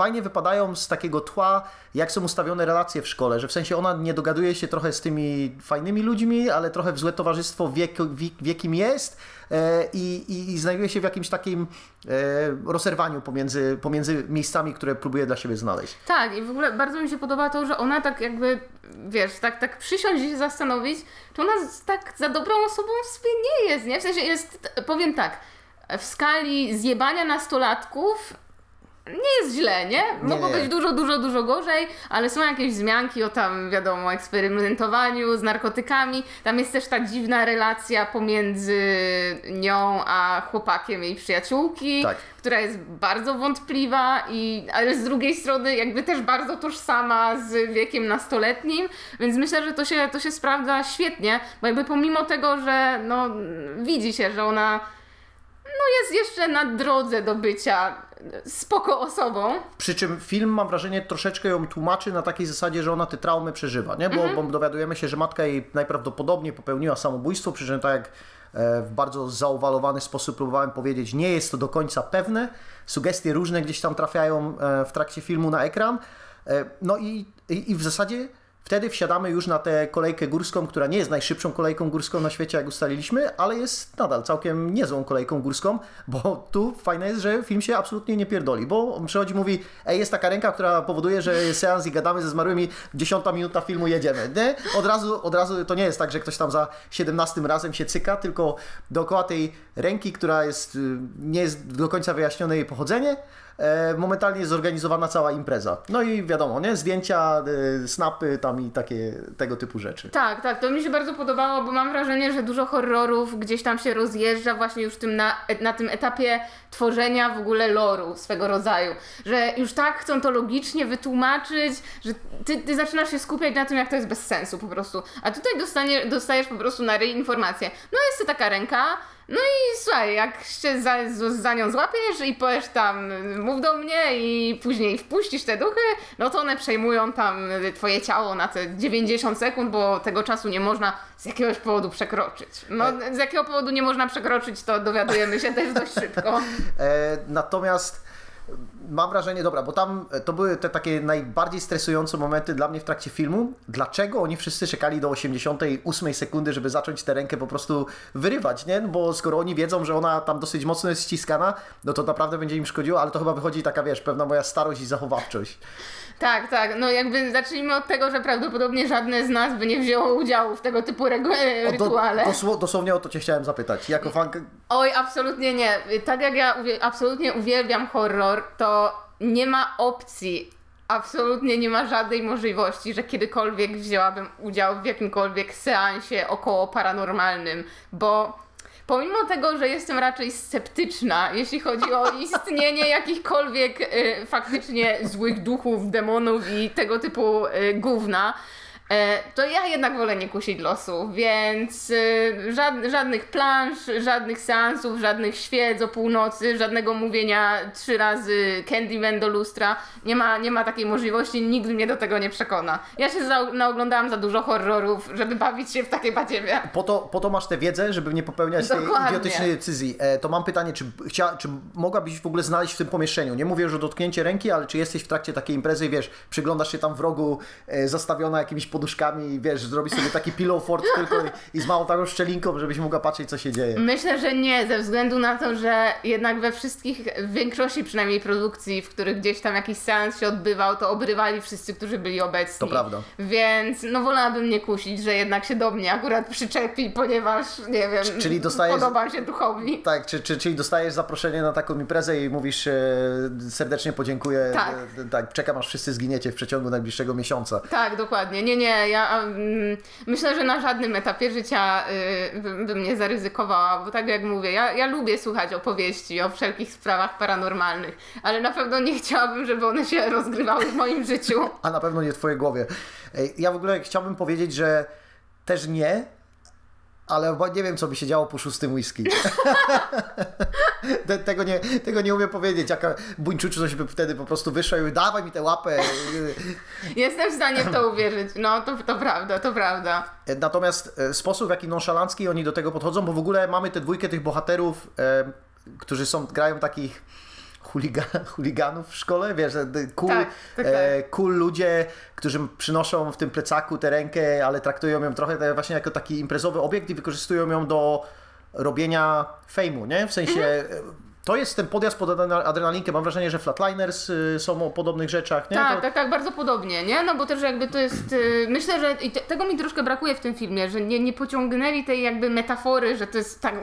[SPEAKER 1] fajnie wypadają z takiego tła, jak są ustawione relacje w szkole, że w sensie ona nie dogaduje się trochę z tymi fajnymi ludźmi, ale trochę w złe towarzystwo wie, wie, wie kim jest e, i, i, i znajduje się w jakimś takim e, rozerwaniu pomiędzy, pomiędzy miejscami, które próbuje dla siebie znaleźć.
[SPEAKER 2] Tak, i w ogóle bardzo mi się podoba to, że ona tak jakby, wiesz, tak, tak przysiąść i się zastanowić, czy ona tak za dobrą osobą w sobie nie jest, nie? W sensie jest, powiem tak, w skali zjebania nastolatków nie jest źle, nie? Mogło
[SPEAKER 1] nie.
[SPEAKER 2] być dużo, dużo, dużo gorzej, ale są jakieś wzmianki o tam, wiadomo, eksperymentowaniu z narkotykami. Tam jest też ta dziwna relacja pomiędzy nią a chłopakiem jej przyjaciółki,
[SPEAKER 1] Tak.
[SPEAKER 2] która jest bardzo wątpliwa, i, ale z drugiej strony jakby też bardzo tożsama z wiekiem nastoletnim, więc myślę, że to się, to się sprawdza świetnie, bo jakby pomimo tego, że no, widzi się, że ona no, jest jeszcze na drodze do bycia spoko osobą,
[SPEAKER 1] Przy czym film, mam wrażenie, troszeczkę ją tłumaczy na takiej zasadzie, że ona te traumy przeżywa, nie? Bo, bo dowiadujemy się, że matka jej najprawdopodobniej popełniła samobójstwo, przy czym tak jak e, w bardzo zaowalowany sposób próbowałem powiedzieć, nie jest to do końca pewne. Sugestie różne gdzieś tam trafiają e, w trakcie filmu na ekran. E, No i, i, i w zasadzie wtedy wsiadamy już na tę kolejkę górską, która nie jest najszybszą kolejką górską na świecie, jak ustaliliśmy, ale jest nadal całkiem niezłą kolejką górską, bo tu fajne jest, że film się absolutnie nie pierdoli, bo on przychodzi mówi, ej, jest taka ręka, która powoduje, że seans i gadamy ze zmarłymi, dziesiąta minuta filmu jedziemy, nie? Od razu, od razu to nie jest tak, że ktoś tam za 17 razem się cyka, tylko dookoła tej ręki, która jest, y, nie jest do końca wyjaśnione jej pochodzenie, momentalnie jest zorganizowana cała impreza. No i wiadomo, nie? Zdjęcia, y, snapy, tam nosorożcami, takie tego typu rzeczy.
[SPEAKER 2] Tak, tak, to mi się bardzo podobało, bo mam wrażenie, że dużo horrorów gdzieś tam się rozjeżdża właśnie już tym na, na tym etapie tworzenia w ogóle loru swego rodzaju. Że już tak chcą to logicznie wytłumaczyć, że ty, ty zaczynasz się skupiać na tym, jak to jest bez sensu po prostu. A tutaj dostanie, dostajesz po prostu na ryj informację. No jest to taka ręka, no i słuchaj, jak się za, za nią złapiesz i powiesz tam, mów do mnie i później wpuścisz te duchy, no to one przejmują tam twoje ciało na te 90 sekund, bo tego czasu nie można z jakiegoś powodu przekroczyć. No, z jakiego powodu nie można przekroczyć, to dowiadujemy się też dość szybko.
[SPEAKER 1] E, natomiast mam wrażenie, dobra, bo tam to były te takie najbardziej stresujące momenty dla mnie w trakcie filmu. Dlaczego oni wszyscy czekali do 88 sekundy, żeby zacząć tę rękę po prostu wyrywać, nie? Bo skoro oni wiedzą, że ona tam dosyć mocno jest ściskana, no to naprawdę będzie im szkodziło, ale to chyba wychodzi taka, wiesz, pewna moja starość i zachowawczość.
[SPEAKER 2] Tak, tak. No jakby zacznijmy od tego, że prawdopodobnie żadne z nas by nie wzięło udziału w tego typu regu-
[SPEAKER 1] O, do,
[SPEAKER 2] rytuale.
[SPEAKER 1] dosło, dosłownie o to cię chciałem zapytać. Jako fan...
[SPEAKER 2] Oj, absolutnie nie. Tak jak ja uwie- absolutnie uwielbiam horror, to nie ma opcji, absolutnie nie ma żadnej możliwości, że kiedykolwiek wzięłabym udział w jakimkolwiek seansie około paranormalnym, bo pomimo tego, że jestem raczej sceptyczna, jeśli chodzi o istnienie jakichkolwiek y, faktycznie złych duchów, demonów i tego typu y, gówna, to ja jednak wolę nie kusić losu, więc y, żad, żadnych plansz, żadnych seansów, żadnych świec o północy, żadnego mówienia trzy razy Candyman do lustra. Nie ma, nie ma takiej możliwości, nikt mnie do tego nie przekona. Ja się za, naoglądałam za dużo horrorów, żeby bawić się w takie badziewie.
[SPEAKER 1] Po to, po to masz tę wiedzę, żeby nie popełniać tej
[SPEAKER 2] Dokładnie.
[SPEAKER 1] idiotycznej decyzji. E, to mam pytanie, czy, chcia, czy mogłabyś w ogóle znaleźć w tym pomieszczeniu? Nie mówię o dotknięcie ręki, ale czy jesteś w trakcie takiej imprezy i wiesz, przyglądasz się tam w rogu, e, zastawiona jakimiś poduszkami i wiesz, zrobisz sobie taki pillow fort tylko i, i z małą taką szczelinką, żebyś mogła patrzeć, co się dzieje.
[SPEAKER 2] Myślę, że nie, ze względu na to, że jednak we wszystkich, w większości przynajmniej produkcji, w których gdzieś tam jakiś seans się odbywał, to obrywali wszyscy, którzy byli obecni.
[SPEAKER 1] To prawda.
[SPEAKER 2] Więc no wolałabym nie kusić, że jednak się do mnie akurat przyczepi, ponieważ nie wiem,
[SPEAKER 1] czyli dostajesz-
[SPEAKER 2] podobam się duchowi.
[SPEAKER 1] Tak, czy, czy, czyli dostajesz zaproszenie na taką imprezę i mówisz e, serdecznie podziękuję.
[SPEAKER 2] Tak.
[SPEAKER 1] E, tak, czekam aż wszyscy zginiecie w przeciągu najbliższego miesiąca.
[SPEAKER 2] Tak, dokładnie. Nie, nie, ja mm, myślę, że na żadnym etapie życia y, bym, nie zaryzykowała, bo tak jak mówię, ja, ja lubię słuchać opowieści o wszelkich sprawach paranormalnych, ale na pewno nie chciałabym, żeby one się rozgrywały w moim życiu.
[SPEAKER 1] A na pewno nie w Twojej głowie. Ja w ogóle chciałbym powiedzieć, że też nie, ale nie wiem, co by się działo po szóstym whisky. Te- tego, nie, tego nie umiem powiedzieć. Jaka buńczuczu coś by wtedy po prostu wyszła i dawaj mi tę łapę.
[SPEAKER 2] Jestem w stanie w to uwierzyć. No, to, to prawda, to prawda.
[SPEAKER 1] Natomiast e, sposób, w jaki nonszalancki oni do tego podchodzą, bo w ogóle mamy tę dwójkę tych bohaterów, e, którzy są, grają takich chuliga, chuliganów w szkole, wiesz, e, cool,
[SPEAKER 2] Tak, tak,
[SPEAKER 1] e, cool ludzie, którzy przynoszą w tym plecaku tę rękę, ale traktują ją trochę tak właśnie jako taki imprezowy obiekt i wykorzystują ją do robienia fejmu, nie? W sensie...
[SPEAKER 2] Mhm.
[SPEAKER 1] To jest ten podjazd pod adrena- adrenalinkę. Mam wrażenie, że Flatliners y, są o podobnych rzeczach. Nie?
[SPEAKER 2] Tak,
[SPEAKER 1] to...
[SPEAKER 2] tak, tak, bardzo podobnie, nie? No bo też jakby to jest, y, myślę, że te, tego mi troszkę brakuje w tym filmie, że nie, nie pociągnęli tej jakby metafory, że to jest tak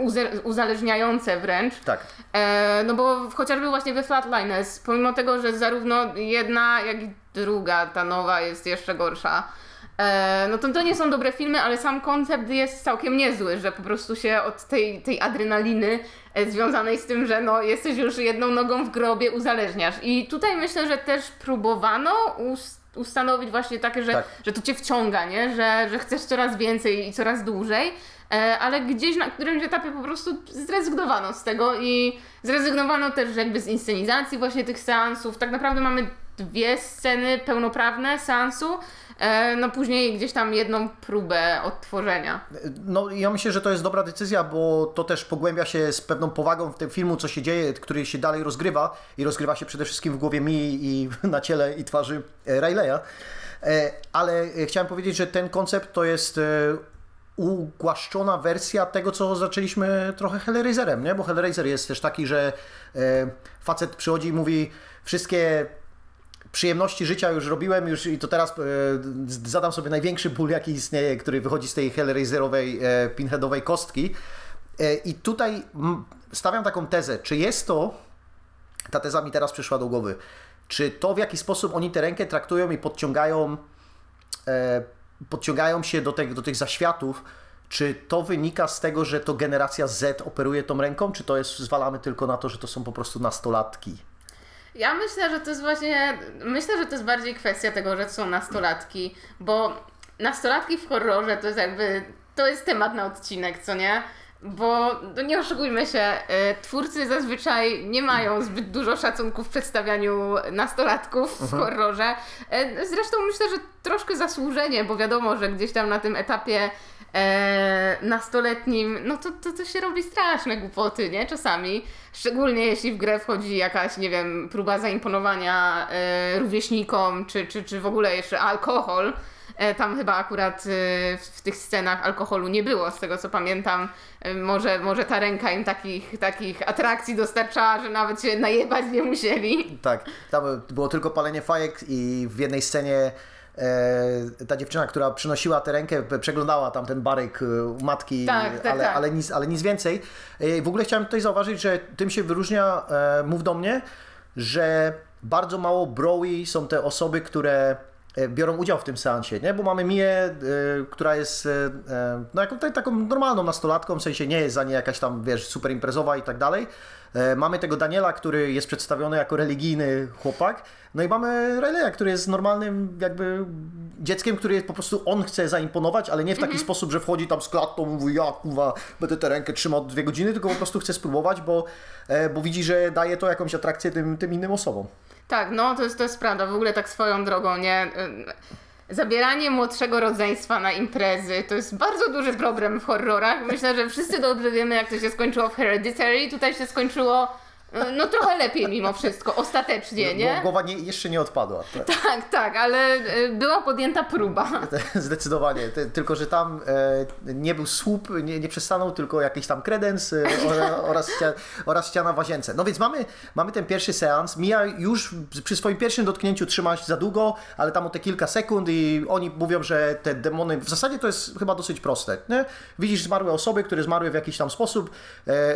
[SPEAKER 2] uzależniające wręcz.
[SPEAKER 1] tak.
[SPEAKER 2] E, no bo chociażby właśnie we Flatliners, pomimo tego, że zarówno jedna, jak i druga, ta nowa jest jeszcze gorsza, no to to nie są dobre filmy, ale sam koncept jest całkiem niezły, że po prostu się od tej, tej adrenaliny e, związanej z tym, że no jesteś już jedną nogą w grobie, uzależniasz. I tutaj myślę, że też próbowano us- ustanowić właśnie takie, że,
[SPEAKER 1] Tak.
[SPEAKER 2] że to cię wciąga, nie? Że, że chcesz coraz więcej i coraz dłużej. E, ale gdzieś na którymś etapie po prostu zrezygnowano z tego i zrezygnowano też jakby z inscenizacji właśnie tych seansów. Tak naprawdę mamy dwie sceny pełnoprawne seansu, e, no później gdzieś tam jedną próbę odtworzenia.
[SPEAKER 1] No ja myślę, że to jest dobra decyzja, bo to też pogłębia się z pewną powagą w tym filmu, co się dzieje, który się dalej rozgrywa i rozgrywa się przede wszystkim w głowie mi i na ciele i twarzy e, Rileya. E, Ale chciałem powiedzieć, że ten koncept to jest ugłaszczona wersja tego, co zaczęliśmy trochę Hellraiserem, nie? Bo Hellraiser jest też taki, że facet przychodzi i mówi wszystkie przyjemności życia już robiłem już i to teraz e, zadam sobie największy ból, jaki istnieje, który wychodzi z tej Hellraiserowej, e, pinheadowej kostki. E, I tutaj stawiam taką tezę, czy jest to, ta teza mi teraz przyszła do głowy, czy to w jaki sposób oni tę rękę traktują i podciągają podciągają się do, do tych zaświatów, czy to wynika z tego, że to generacja Z operuje tą ręką, czy to jest zwalamy tylko na to, że to są po prostu nastolatki?
[SPEAKER 2] Ja myślę, że to jest właśnie, myślę, że to jest bardziej kwestia tego, że są nastolatki, bo nastolatki w horrorze to jest jakby, to jest temat na odcinek, co nie? Bo no nie oszukujmy się, y, twórcy zazwyczaj nie mają zbyt dużo szacunku w przedstawianiu nastolatków w
[SPEAKER 1] Mhm.
[SPEAKER 2] horrorze. Y, Zresztą myślę, że troszkę zasłużenie, bo wiadomo, że gdzieś tam na tym etapie e, nastoletnim, no to, to, to się robi straszne głupoty, nie? Czasami. Szczególnie jeśli w grę wchodzi jakaś, nie wiem, próba zaimponowania e, rówieśnikom, czy, czy, czy w ogóle jeszcze alkohol. E, Tam chyba akurat e, w, tych scenach alkoholu nie było, z tego co pamiętam. E, Może, może ta ręka im takich, takich atrakcji dostarczała, że nawet się najebać nie musieli.
[SPEAKER 1] Tak, tam było tylko palenie fajek i w jednej scenie ta dziewczyna, która przynosiła tę rękę, przeglądała tam ten baryk e, u matki,
[SPEAKER 2] Tak, tak,
[SPEAKER 1] ale,
[SPEAKER 2] tak.
[SPEAKER 1] Ale, nic, ale nic więcej. E, w ogóle chciałem tutaj zauważyć, że tym się wyróżnia e, Mów do mnie, że bardzo mało broły są te osoby, które e, biorą udział w tym seansie, nie? Bo mamy Mię, e, która jest e, e, no, jaką, ta- taką normalną nastolatką, w sensie nie jest za nie jakaś tam, wiesz, super imprezowa i tak dalej. E, Mamy tego Daniela, który jest przedstawiony jako religijny chłopak. No i mamy Rayleigha, który jest normalnym jakby dzieckiem, który po prostu on chce zaimponować, ale nie w taki
[SPEAKER 2] Mhm.
[SPEAKER 1] sposób, że wchodzi tam z klatą, mówi ja kurwa, będę tę rękę trzymał dwie godziny, tylko po prostu chce spróbować, bo, e, bo widzi, że daje to jakąś atrakcję tym, tym innym osobom.
[SPEAKER 2] Tak, no to jest, to jest prawda. W ogóle tak swoją drogą, nie? Zabieranie młodszego rodzeństwa na imprezy to jest bardzo duży problem w horrorach. Myślę, że wszyscy dobrze wiemy, jak to się skończyło w Hereditary. Tutaj się skończyło no trochę lepiej mimo wszystko, ostatecznie,
[SPEAKER 1] Bo
[SPEAKER 2] nie?
[SPEAKER 1] głowa nie, jeszcze nie odpadła. Tak.
[SPEAKER 2] Tak, tak, ale e, była podjęta próba.
[SPEAKER 1] Zdecydowanie. Ty- Tylko, że tam e, nie był słup, nie, nie przestanął, tylko jakiś tam kredens e, ora- oraz, ścia, oraz ściana w łazience. No więc mamy, mamy ten pierwszy seans. Mija już przy swoim pierwszym dotknięciu trzyma się za długo, ale tam o te kilka sekund i oni mówią, że te demony, w zasadzie to jest chyba dosyć proste. Nie? Widzisz zmarłe osoby, które zmarły w jakiś tam sposób.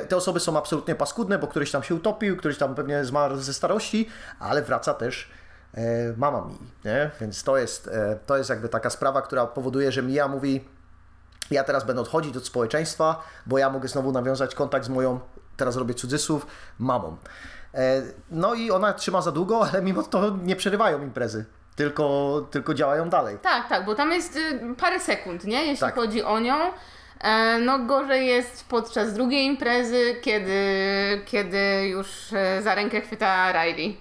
[SPEAKER 1] Te osoby są absolutnie paskudne, bo któryś tam się utopił, któryś tam pewnie zmarł ze starości, ale wraca też e, mama mi, nie? Więc to jest, e, to jest jakby taka sprawa, która powoduje, że Mia mówi ja teraz będę odchodzić od społeczeństwa, bo ja mogę znowu nawiązać kontakt z moją, teraz robię cudzysłów, mamą. E, No i ona trzyma za długo, ale mimo to nie przerywają imprezy, tylko, tylko działają dalej.
[SPEAKER 2] Tak, tak, bo tam jest y, parę sekund, nie? Jeśli
[SPEAKER 1] Tak.
[SPEAKER 2] chodzi o nią. E, No gorzej jest podczas drugiej imprezy, kiedy, kiedy już e, za rękę chwyta Riley.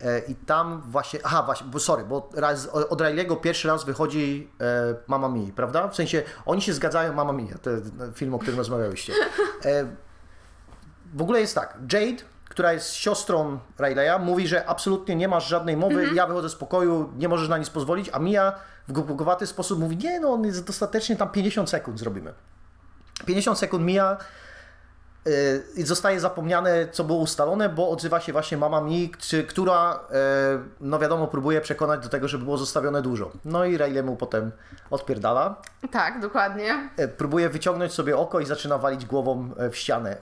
[SPEAKER 1] E, I tam właśnie, aha właśnie, bo sorry, bo raz, od Riley'ego pierwszy raz wychodzi e, Mama Mi, prawda? W sensie, oni się zgadzają, Mama Mi, ten film, o którym rozmawiałyście. E, w ogóle jest tak, Jade, która jest siostrą Riley'a, mówi, że absolutnie nie masz żadnej mowy, ja wychodzę z pokoju, nie możesz na nic pozwolić, a Mia w głupowaty sposób mówi, nie no, on jest dostatecznie, tam 50 sekund zrobimy. 50 sekund mija, y, i zostaje zapomniane, co było ustalone, bo odzywa się właśnie mama mi, czy, która, e, no wiadomo, próbuje przekonać do tego, żeby było zostawione dużo. No i Riley mu potem odpierdala.
[SPEAKER 2] Tak, dokładnie.
[SPEAKER 1] E, Próbuje wyciągnąć sobie oko i zaczyna walić głową w ścianę.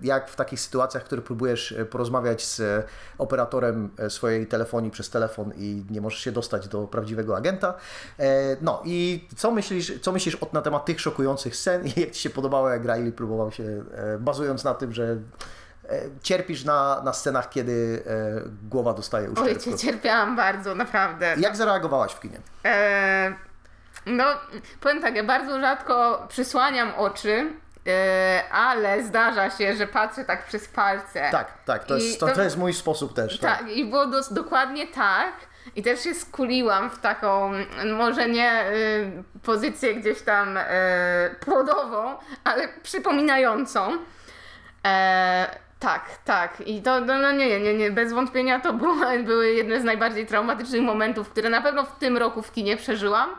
[SPEAKER 1] Jak w takich sytuacjach, w których próbujesz porozmawiać z operatorem swojej telefonii przez telefon i nie możesz się dostać do prawdziwego agenta. No i co myślisz, co myślisz na temat tych szokujących scen i jak Ci się podobało, jak Riley próbował się, e, bazując na tym, że e, cierpisz na, na scenach, kiedy e, głowa dostaje uszczerbku.
[SPEAKER 2] cię cierpiałam bardzo, naprawdę.
[SPEAKER 1] Jak zareagowałaś w kinie?
[SPEAKER 2] E, no, powiem tak, ja bardzo rzadko przysłaniam oczy, e, ale zdarza się, że patrzę tak przez palce.
[SPEAKER 1] Tak, tak, to jest, to,
[SPEAKER 2] to-
[SPEAKER 1] jest mój sposób też.
[SPEAKER 2] Tak, i było dos- dokładnie tak. I też się skuliłam w taką, może nie y, pozycję gdzieś tam y, płodową, ale przypominającą. E, tak, tak. I to, no, no nie, nie, nie, bez wątpienia to było, były jedne z najbardziej traumatycznych momentów, które na pewno w tym roku w kinie przeżyłam.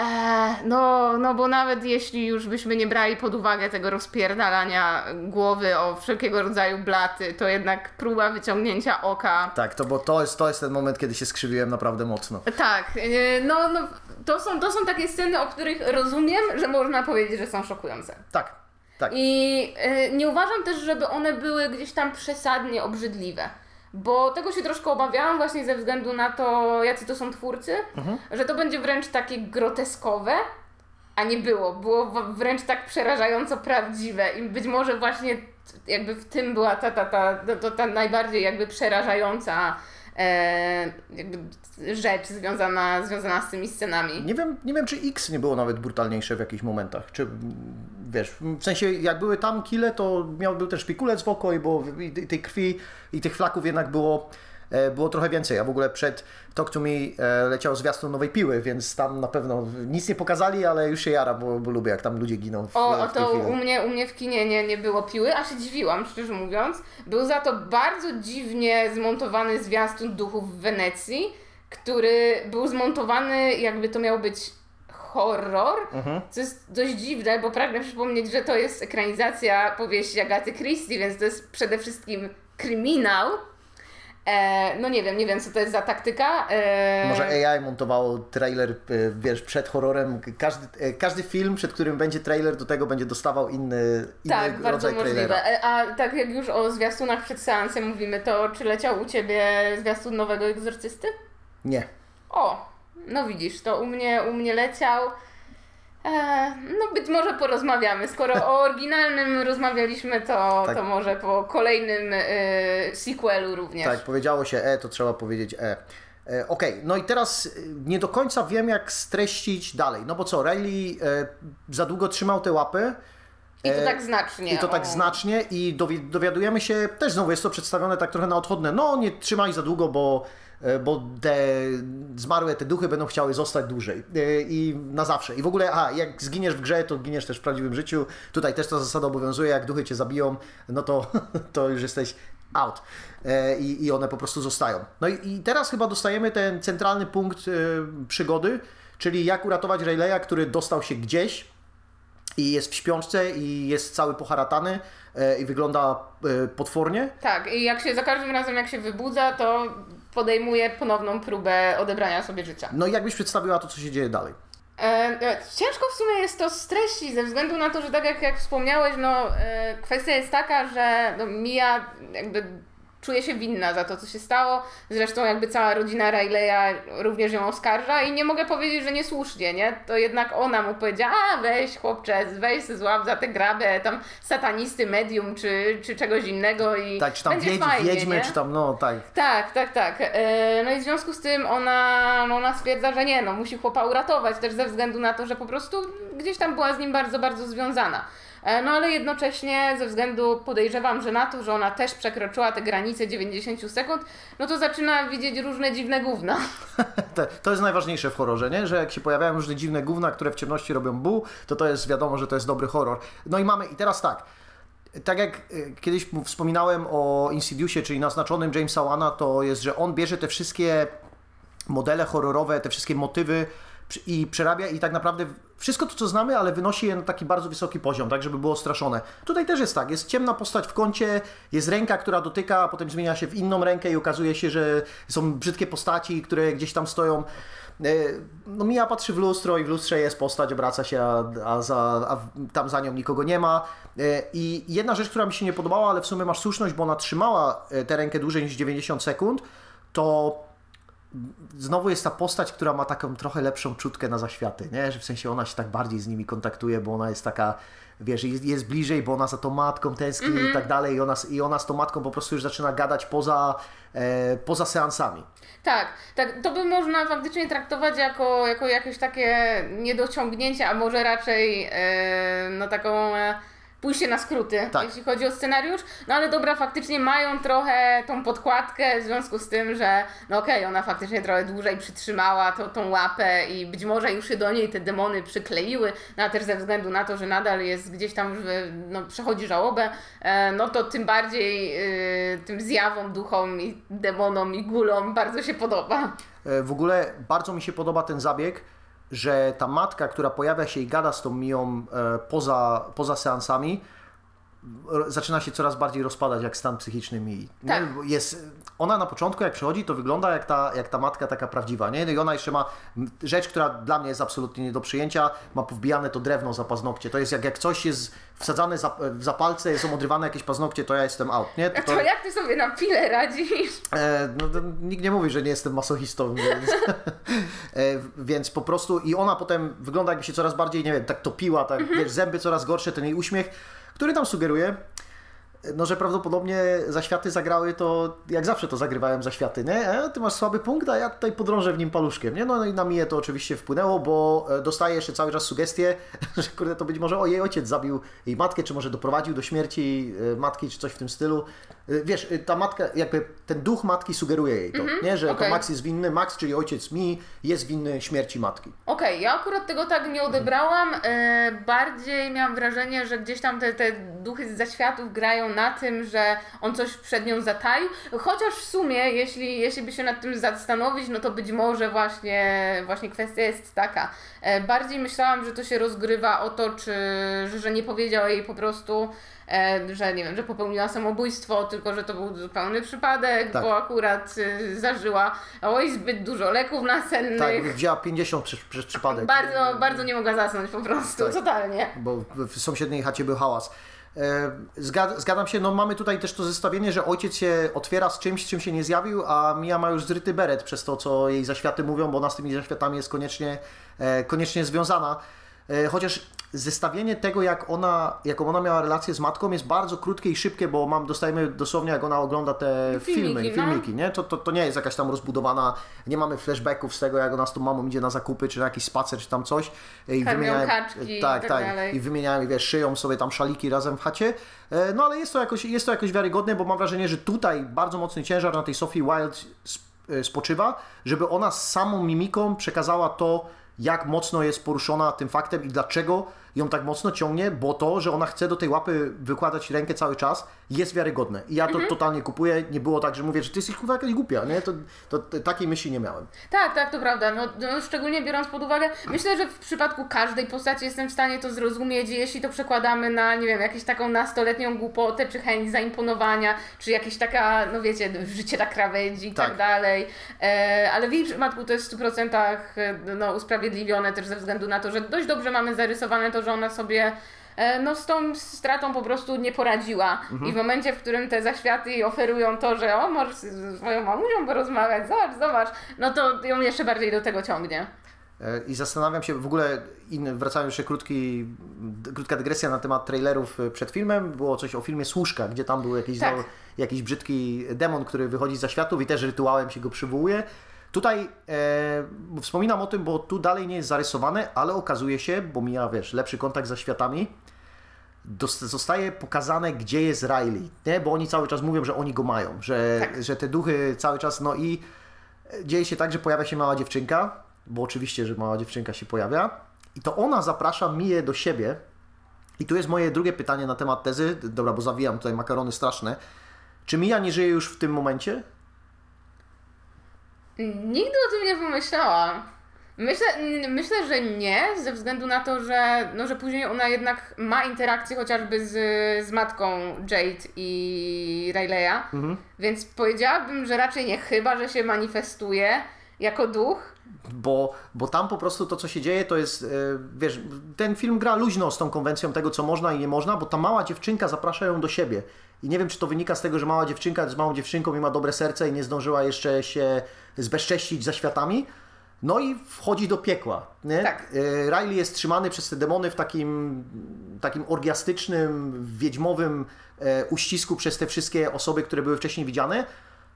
[SPEAKER 2] E, no, no bo nawet jeśli już byśmy nie brali pod uwagę tego rozpierdalania głowy o wszelkiego rodzaju blaty, to jednak próba wyciągnięcia oka.
[SPEAKER 1] Tak, to bo to jest, to jest ten moment, kiedy się skrzywiłem naprawdę mocno.
[SPEAKER 2] Tak, e, no, no to, są, to są takie sceny, o których rozumiem, że można powiedzieć, że są szokujące.
[SPEAKER 1] Tak, tak.
[SPEAKER 2] I e, nie uważam też, żeby one były gdzieś tam przesadnie obrzydliwe. bo tego się troszkę obawiałam właśnie ze względu na to, jacy to są twórcy, że to będzie wręcz takie groteskowe, a nie było. Było wręcz tak przerażająco prawdziwe i być może właśnie jakby w tym była ta, ta, ta, ta, ta, najbardziej jakby przerażająca e, jakby rzecz związana, związana z tymi scenami.
[SPEAKER 1] Nie wiem, nie wiem, czy X nie było nawet brutalniejsze w jakichś momentach. Czy wiesz, w sensie jak były tam kile, to miał był ten szpikulec w oko i było i tej- krwi i tych flaków jednak było, e, było trochę więcej. A w ogóle przed Talk to Me e, leciał zwiastun nowej piły, więc tam na pewno nic nie pokazali, ale już się jara, bo, bo lubię jak tam ludzie giną w,
[SPEAKER 2] O,
[SPEAKER 1] w
[SPEAKER 2] to
[SPEAKER 1] chwili.
[SPEAKER 2] u mnie, u mnie w kinie nie, nie było piły, a się dziwiłam, szczerze mówiąc. Był za to bardzo dziwnie zmontowany zwiastun duchów w Wenecji, który był zmontowany jakby to miał być horror,
[SPEAKER 1] Mhm.
[SPEAKER 2] co jest dość dziwne, bo pragnę przypomnieć, że to jest ekranizacja powieści Agaty Christie, więc to jest przede wszystkim kryminał. E, no nie wiem, nie wiem co to jest za taktyka. E,
[SPEAKER 1] Może AI montowało trailer, e, wiesz, przed horrorem. Każdy, e, każdy film, przed którym będzie trailer, do tego będzie dostawał inny, inny
[SPEAKER 2] Tak, bardzo
[SPEAKER 1] rodzaj
[SPEAKER 2] możliwe.
[SPEAKER 1] trailera.
[SPEAKER 2] E, A tak jak już o zwiastunach przed seansem mówimy, to czy leciał u Ciebie zwiastun nowego Egzorcysty?
[SPEAKER 1] Nie.
[SPEAKER 2] O, no widzisz, to u mnie, u mnie leciał. E, no być może porozmawiamy. Skoro o oryginalnym rozmawialiśmy, to,
[SPEAKER 1] Tak.
[SPEAKER 2] to może po kolejnym e, sequelu również.
[SPEAKER 1] Tak, powiedziało się E, to trzeba powiedzieć E. E, Okej, no i teraz e, nie do końca wiem, jak streścić dalej. No bo co, Riley e, za długo trzymał te łapy.
[SPEAKER 2] I to tak znacznie.
[SPEAKER 1] I to tak
[SPEAKER 2] o.
[SPEAKER 1] znacznie i dowi- dowiadujemy się, też znowu jest to przedstawione tak trochę na odchodne, no nie trzymaj za długo, bo, bo te zmarłe, te duchy będą chciały zostać dłużej E, i na zawsze. I w ogóle, a jak zginiesz w grze, to giniesz też w prawdziwym życiu. Tutaj też ta zasada obowiązuje, jak duchy cię zabiją, no to, to już jesteś out. E, I, I one po prostu zostają. No i, i teraz chyba dostajemy ten centralny punkt e, przygody, czyli jak uratować Rayleigha, który dostał się gdzieś, i jest w śpiączce i jest cały poharatany e, i wygląda e, potwornie.
[SPEAKER 2] Tak, i jak się za każdym razem jak się wybudza, to podejmuje ponowną próbę odebrania sobie życia.
[SPEAKER 1] No i jakbyś przedstawiła to, co się dzieje dalej.
[SPEAKER 2] E, e, ciężko w sumie jest to streścić ze względu na to, że tak jak, jak wspomniałeś, no e, kwestia jest taka, że no, Mia jakby czuje się winna za to, co się stało. Zresztą jakby cała rodzina Rileya również ją oskarża i nie mogę powiedzieć, że niesłusznie, nie? To jednak ona mu powiedziała, a weź chłopcze, weź złap za tę grabę, tam satanisty, medium czy, czy czegoś innego i
[SPEAKER 1] Tak, czy tam
[SPEAKER 2] będzie
[SPEAKER 1] wiedź,
[SPEAKER 2] fajnie,
[SPEAKER 1] wiedźmy,
[SPEAKER 2] nie?
[SPEAKER 1] czy tam, no tak.
[SPEAKER 2] Tak, tak, tak. E, No i w związku z tym ona, no ona stwierdza, że nie, no musi chłopa uratować, też ze względu na to, że po prostu gdzieś tam była z nim bardzo, bardzo związana. E, No ale jednocześnie ze względu podejrzewam, że na to, że ona też przekroczyła te granice 90 sekund, no to zaczyna widzieć różne dziwne gówna.
[SPEAKER 1] To, jest najważniejsze w horrorze, nie? że jak się pojawiają różne dziwne gówna, które w ciemności robią bu, to to jest wiadomo, że to jest dobry horror. No i mamy, i teraz tak, tak jak y, kiedyś wspominałem o Insidiousie, czyli naznaczonym Jamesa Wana, to jest, że on bierze te wszystkie modele horrorowe, te wszystkie motywy i przerabia i tak naprawdę wszystko to, co znamy, ale wynosi je na taki bardzo wysoki poziom, tak żeby było straszone. Tutaj też jest tak, jest ciemna postać w kącie, jest ręka, która dotyka, a potem zmienia się w inną rękę i okazuje się, że są brzydkie postaci, które gdzieś tam stoją. E, No Mija patrzy w lustro i w lustrze jest postać, obraca się, a, a, za, a tam za nią nikogo nie ma. E, I jedna rzecz, która mi się nie podobała, ale w sumie masz słuszność, bo ona trzymała e, tę rękę dłużej niż 90 sekund, to znowu jest ta postać, która ma taką trochę lepszą czutkę na zaświaty, nie? Że w sensie ona się tak bardziej z nimi kontaktuje, bo ona jest taka, wiesz, jest, jest bliżej, bo ona za tą matką tęskni i tak dalej i ona, z- i ona z tą matką po prostu już zaczyna gadać poza, e, poza seansami.
[SPEAKER 2] Tak, tak, to by można faktycznie traktować jako, jako jakieś takie niedociągnięcie, a może raczej e, no taką e, pójście na skróty,
[SPEAKER 1] Tak.
[SPEAKER 2] jeśli chodzi o scenariusz. No ale dobra, faktycznie mają trochę tą podkładkę w związku z tym, że no okej, ona faktycznie trochę dłużej przytrzymała tą, tą łapę i być może już się do niej te demony przykleiły, no a też ze względu na to, że nadal jest gdzieś tam, w, no przechodzi żałobę, e, no to tym bardziej e, tym zjawom, duchom i demonom i gulom bardzo się podoba.
[SPEAKER 1] E, W ogóle bardzo mi się podoba ten zabieg, że ta matka, która pojawia się i gada z tą Miją e, poza, poza seansami, zaczyna się coraz bardziej rozpadać jak stan psychiczny mi.
[SPEAKER 2] Tak.
[SPEAKER 1] Jest, ona na początku jak przychodzi, to wygląda jak ta, jak ta matka taka prawdziwa, nie? No I ona jeszcze ma rzecz, która dla mnie jest absolutnie nie do przyjęcia, ma powbijane to drewno za paznokcie. To jest jak, jak coś jest wsadzane za, w zapalce, są odrywane jakieś paznokcie, to ja jestem out, nie? To,
[SPEAKER 2] To jak ty sobie na pile radzisz?
[SPEAKER 1] E, no, nikt nie mówi, że nie jestem masochistą, więc, e, więc po prostu i ona potem wygląda jakby się coraz bardziej, nie wiem, tak topiła, tak, wiesz, zęby coraz gorsze, ten jej uśmiech, który tam sugeruje, no, że prawdopodobnie zaświaty zagrały to, jak zawsze to zagrywałem zaświaty, nie? E, ty masz słaby punkt, a ja tutaj podrążę w nim paluszkiem, nie? No, no i na mnie to oczywiście wpłynęło, bo e, dostaję jeszcze cały czas sugestie, że kurde, to być może o jej ojciec zabił jej matkę, czy może doprowadził do śmierci e, matki, czy coś w tym stylu. E, Wiesz, ta matka, jakby ten duch matki sugeruje jej to, nie? Że to
[SPEAKER 2] okej.
[SPEAKER 1] Max jest winny, Max, czyli ojciec mi, jest winny śmierci matki.
[SPEAKER 2] Okej, ja akurat tego tak nie odebrałam. Bardziej miałam wrażenie, że gdzieś tam te, te duchy z zaświatów grają na tym, że on coś przed nią zataił. Chociaż w sumie, jeśli, jeśli by się nad tym zastanowić, no to być może właśnie, właśnie kwestia jest taka. E, bardziej myślałam, że to się rozgrywa o to, czy, że, nie powiedział jej po prostu. E, że nie wiem, że popełniła samobójstwo, tylko że to był zupełny przypadek,
[SPEAKER 1] Tak.
[SPEAKER 2] bo akurat y, zażyła oj zbyt dużo leków nasennych.
[SPEAKER 1] Tak, wzięła 50 przez, przez przypadek.
[SPEAKER 2] Bardzo, bardzo nie mogła zasnąć po prostu,
[SPEAKER 1] Tak.
[SPEAKER 2] totalnie.
[SPEAKER 1] bo w sąsiedniej chacie był hałas. E, Zgad, zgadzam się, no mamy tutaj też to zestawienie, że ojciec się otwiera z czymś, z czym się nie zjawił, a Mia ma już zryty beret przez to, co jej zaświaty mówią, bo ona z tymi zaświatami jest koniecznie, e, koniecznie związana. E, Chociaż zestawienie tego, jak ona, jaką ona miała relację z matką, jest bardzo krótkie i szybkie, bo mam, dostajemy dosłownie, jak ona ogląda te
[SPEAKER 2] Filmiki,
[SPEAKER 1] filmy, filmiki, nie? To, to, to nie jest jakaś tam rozbudowana, nie mamy flashbacków z tego, jak ona z tą mamą idzie na zakupy, czy na jakiś spacer, czy tam coś. I wymieniają-
[SPEAKER 2] kaczki i
[SPEAKER 1] tak,
[SPEAKER 2] tak
[SPEAKER 1] tak. I wymieniają, wiesz, szyją sobie tam szaliki razem w chacie. E, No ale jest to jakoś, jest to jakoś wiarygodne, bo mam wrażenie, że tutaj bardzo mocny ciężar na tej Sophie Wild e, spoczywa, żeby ona z samą mimiką przekazała to, jak mocno jest poruszona tym faktem i dlaczego ją tak mocno ciągnie, bo to, że ona chce do tej łapy wykładać rękę cały czas, jest wiarygodne. I ja to totalnie kupuję. Nie było tak, że mówię, że ty jesteś kurwa jakaś głupia, nie? To, to, to takiej myśli nie miałem.
[SPEAKER 2] Tak, tak, to prawda. No, no, szczególnie biorąc pod uwagę, myślę, że w przypadku każdej postaci jestem w stanie to zrozumieć, jeśli to przekładamy na, nie wiem, jakąś taką nastoletnią głupotę, czy chęć zaimponowania, czy jakieś taka, no wiecie, życie na krawędzi i tak,
[SPEAKER 1] Tak.
[SPEAKER 2] dalej. E, ale w jej przypadku to jest w 100% no, usprawiedliwione też ze względu na to, że dość dobrze mamy zarysowane to, że ona sobie e, no z tą stratą po prostu nie poradziła. I w momencie, w którym te zaświaty jej oferują to, że o, możesz z swoją mamusią porozmawiać, zobacz, zobacz, no to ją jeszcze bardziej do tego ciągnie.
[SPEAKER 1] E, I zastanawiam się w ogóle, inny, wracając jeszcze krótki, krótka dygresja na temat trailerów e, przed filmem. Było coś o filmie Służka, gdzie tam był jakiś,
[SPEAKER 2] Tak.
[SPEAKER 1] jakiś brzydki demon, który wychodzi za światów i też rytuałem się go przywołuje. Tutaj e, wspominam o tym, bo tu dalej nie jest zarysowane, ale okazuje się, bo mija, wiesz, lepszy kontakt ze światami, zostaje pokazane, gdzie jest Riley, nie? Bo oni cały czas mówią, że oni go mają, że,
[SPEAKER 2] Tak.
[SPEAKER 1] że te duchy cały czas, no i dzieje się tak, że pojawia się mała dziewczynka, bo oczywiście, że mała dziewczynka się pojawia i to ona zaprasza Miję do siebie i tu jest moje drugie pytanie na temat tezy, dobra, bo zawijam tutaj makarony straszne. Czy Mija nie żyje już w tym momencie?
[SPEAKER 2] Nigdy o tym nie pomyślałam. Myślę, myślę, że nie, ze względu na to, że, no, że później ona jednak ma interakcję chociażby z, z matką Jade i Riley'a, więc powiedziałabym, że raczej nie, chyba że się manifestuje jako duch.
[SPEAKER 1] Bo, bo tam po prostu to, co się dzieje, to jest, e, wiesz, ten film gra luźno z tą konwencją tego, co można i nie można, bo ta mała dziewczynka zaprasza ją do siebie. I nie wiem, czy to wynika z tego, że mała dziewczynka jest małą dziewczynką i ma dobre serce i nie zdążyła jeszcze się zbezcześcić za światami. No i wchodzi do piekła. Nie?
[SPEAKER 2] Tak.
[SPEAKER 1] E, Riley jest trzymany przez te demony w takim, takim orgiastycznym, wiedźmowym e, uścisku przez te wszystkie osoby, które były wcześniej widziane,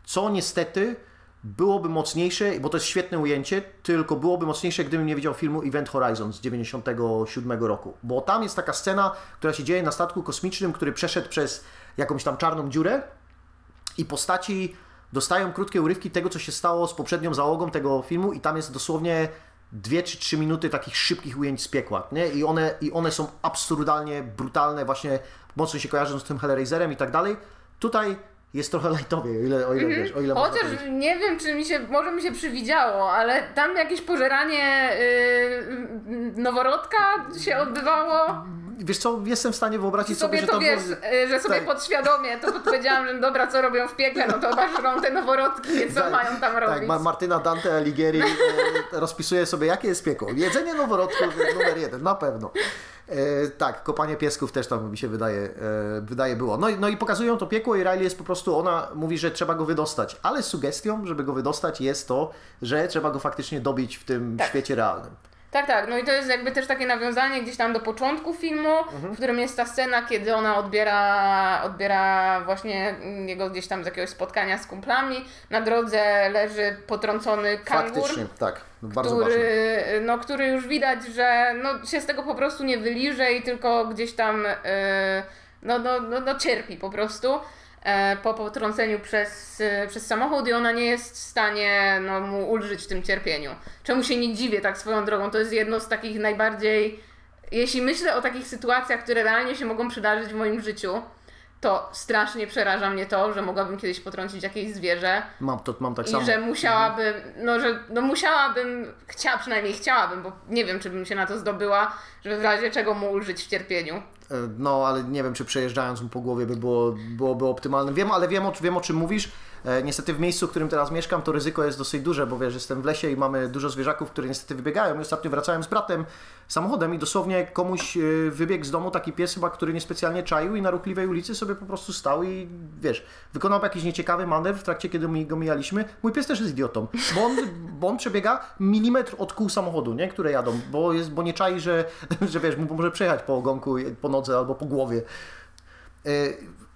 [SPEAKER 1] co niestety byłoby mocniejsze, bo to jest świetne ujęcie, tylko byłoby mocniejsze, gdybym nie widział filmu Event Horizon z 97 roku. Bo tam jest taka scena, która się dzieje na statku kosmicznym, który przeszedł przez jakąś tam czarną dziurę i postaci dostają krótkie urywki tego, co się stało z poprzednią załogą tego filmu i tam jest dosłownie dwie czy trzy minuty takich szybkich ujęć z piekła, nie? I one, I one są absurdalnie brutalne, właśnie mocno się kojarzą z tym Hellraiserem i tak dalej. Tutaj jest trochę lightowie, o ile, o ile wiesz, o ile
[SPEAKER 2] Chociaż nie wiem, czy mi się, może mi się przywidziało, ale tam jakieś pożeranie yy, noworodka się odbywało.
[SPEAKER 1] Wiesz co, jestem w stanie wyobrazić
[SPEAKER 2] sobie
[SPEAKER 1] sobie,
[SPEAKER 2] to
[SPEAKER 1] że to
[SPEAKER 2] wiesz,
[SPEAKER 1] było-
[SPEAKER 2] y, że sobie
[SPEAKER 1] tak.
[SPEAKER 2] podświadomie to powiedziałam, że dobra, co robią w piekle, no to obażą te noworodki, więc co
[SPEAKER 1] Tak,
[SPEAKER 2] mają tam robić?
[SPEAKER 1] Tak, Ma- Martyna Dante Alighieri e, rozpisuje sobie, jakie jest piekło. Jedzenie noworodków numer jeden, na pewno. E, tak, kopanie piesków też tam mi się wydaje, e, wydaje było. No, i- no i pokazują to piekło i Riley jest po prostu, ona mówi, że trzeba go wydostać, ale sugestią, żeby go wydostać jest to, że trzeba go faktycznie dobić w tym
[SPEAKER 2] Tak.
[SPEAKER 1] świecie realnym.
[SPEAKER 2] Tak, tak. No i to jest jakby też takie nawiązanie gdzieś tam do początku filmu,
[SPEAKER 1] Mhm.
[SPEAKER 2] w którym jest ta scena, kiedy ona odbiera, odbiera właśnie jego gdzieś tam z jakiegoś spotkania z kumplami. Na drodze leży potrącony kangur.
[SPEAKER 1] Faktycznie, tak, bardzo
[SPEAKER 2] który, no, który już widać, że no, się z tego po prostu nie wyliże i tylko gdzieś tam e, no, no, no, no, cierpi po prostu po potrąceniu przez, e, przez samochód i ona nie jest w stanie no, mu ulżyć w tym cierpieniu. Czemu się nie dziwię tak swoją drogą? To jest jedno z takich najbardziej... Jeśli myślę o takich sytuacjach, które realnie się mogą przydarzyć w moim życiu, to strasznie przeraża mnie to, że mogłabym kiedyś potrącić jakieś zwierzę
[SPEAKER 1] Mam, to, mam tak
[SPEAKER 2] i
[SPEAKER 1] samo.
[SPEAKER 2] że musiałabym, no że no musiałabym, chciała, przynajmniej chciałabym, bo nie wiem, czy bym się na to zdobyła, żeby w razie czego mu ulżyć w cierpieniu.
[SPEAKER 1] E, No, ale nie wiem, czy przejeżdżając mu po głowie by było, byłoby optymalne. Wiem, ale wiem o, wiem o czym mówisz. E, niestety w miejscu, w którym teraz mieszkam, to ryzyko jest dosyć duże, bo wiesz, jestem w lesie i mamy dużo zwierzaków, które niestety wybiegają. I ostatnio wracałem z bratem samochodem i dosłownie komuś e, wybiegł z domu taki pies chyba, który niespecjalnie czaił i na ruchliwej ulicy sobie po prostu stał i wiesz, wykonał jakiś nieciekawy manewr w trakcie, kiedy my go mijaliśmy. Mój pies też jest idiotą, bo on, bo on przebiega milimetr od kół samochodu, nie? które jadą, bo, jest, bo nie czai, że, że wiesz, mu może przejechać po ogonku, po nodze albo po głowie. E,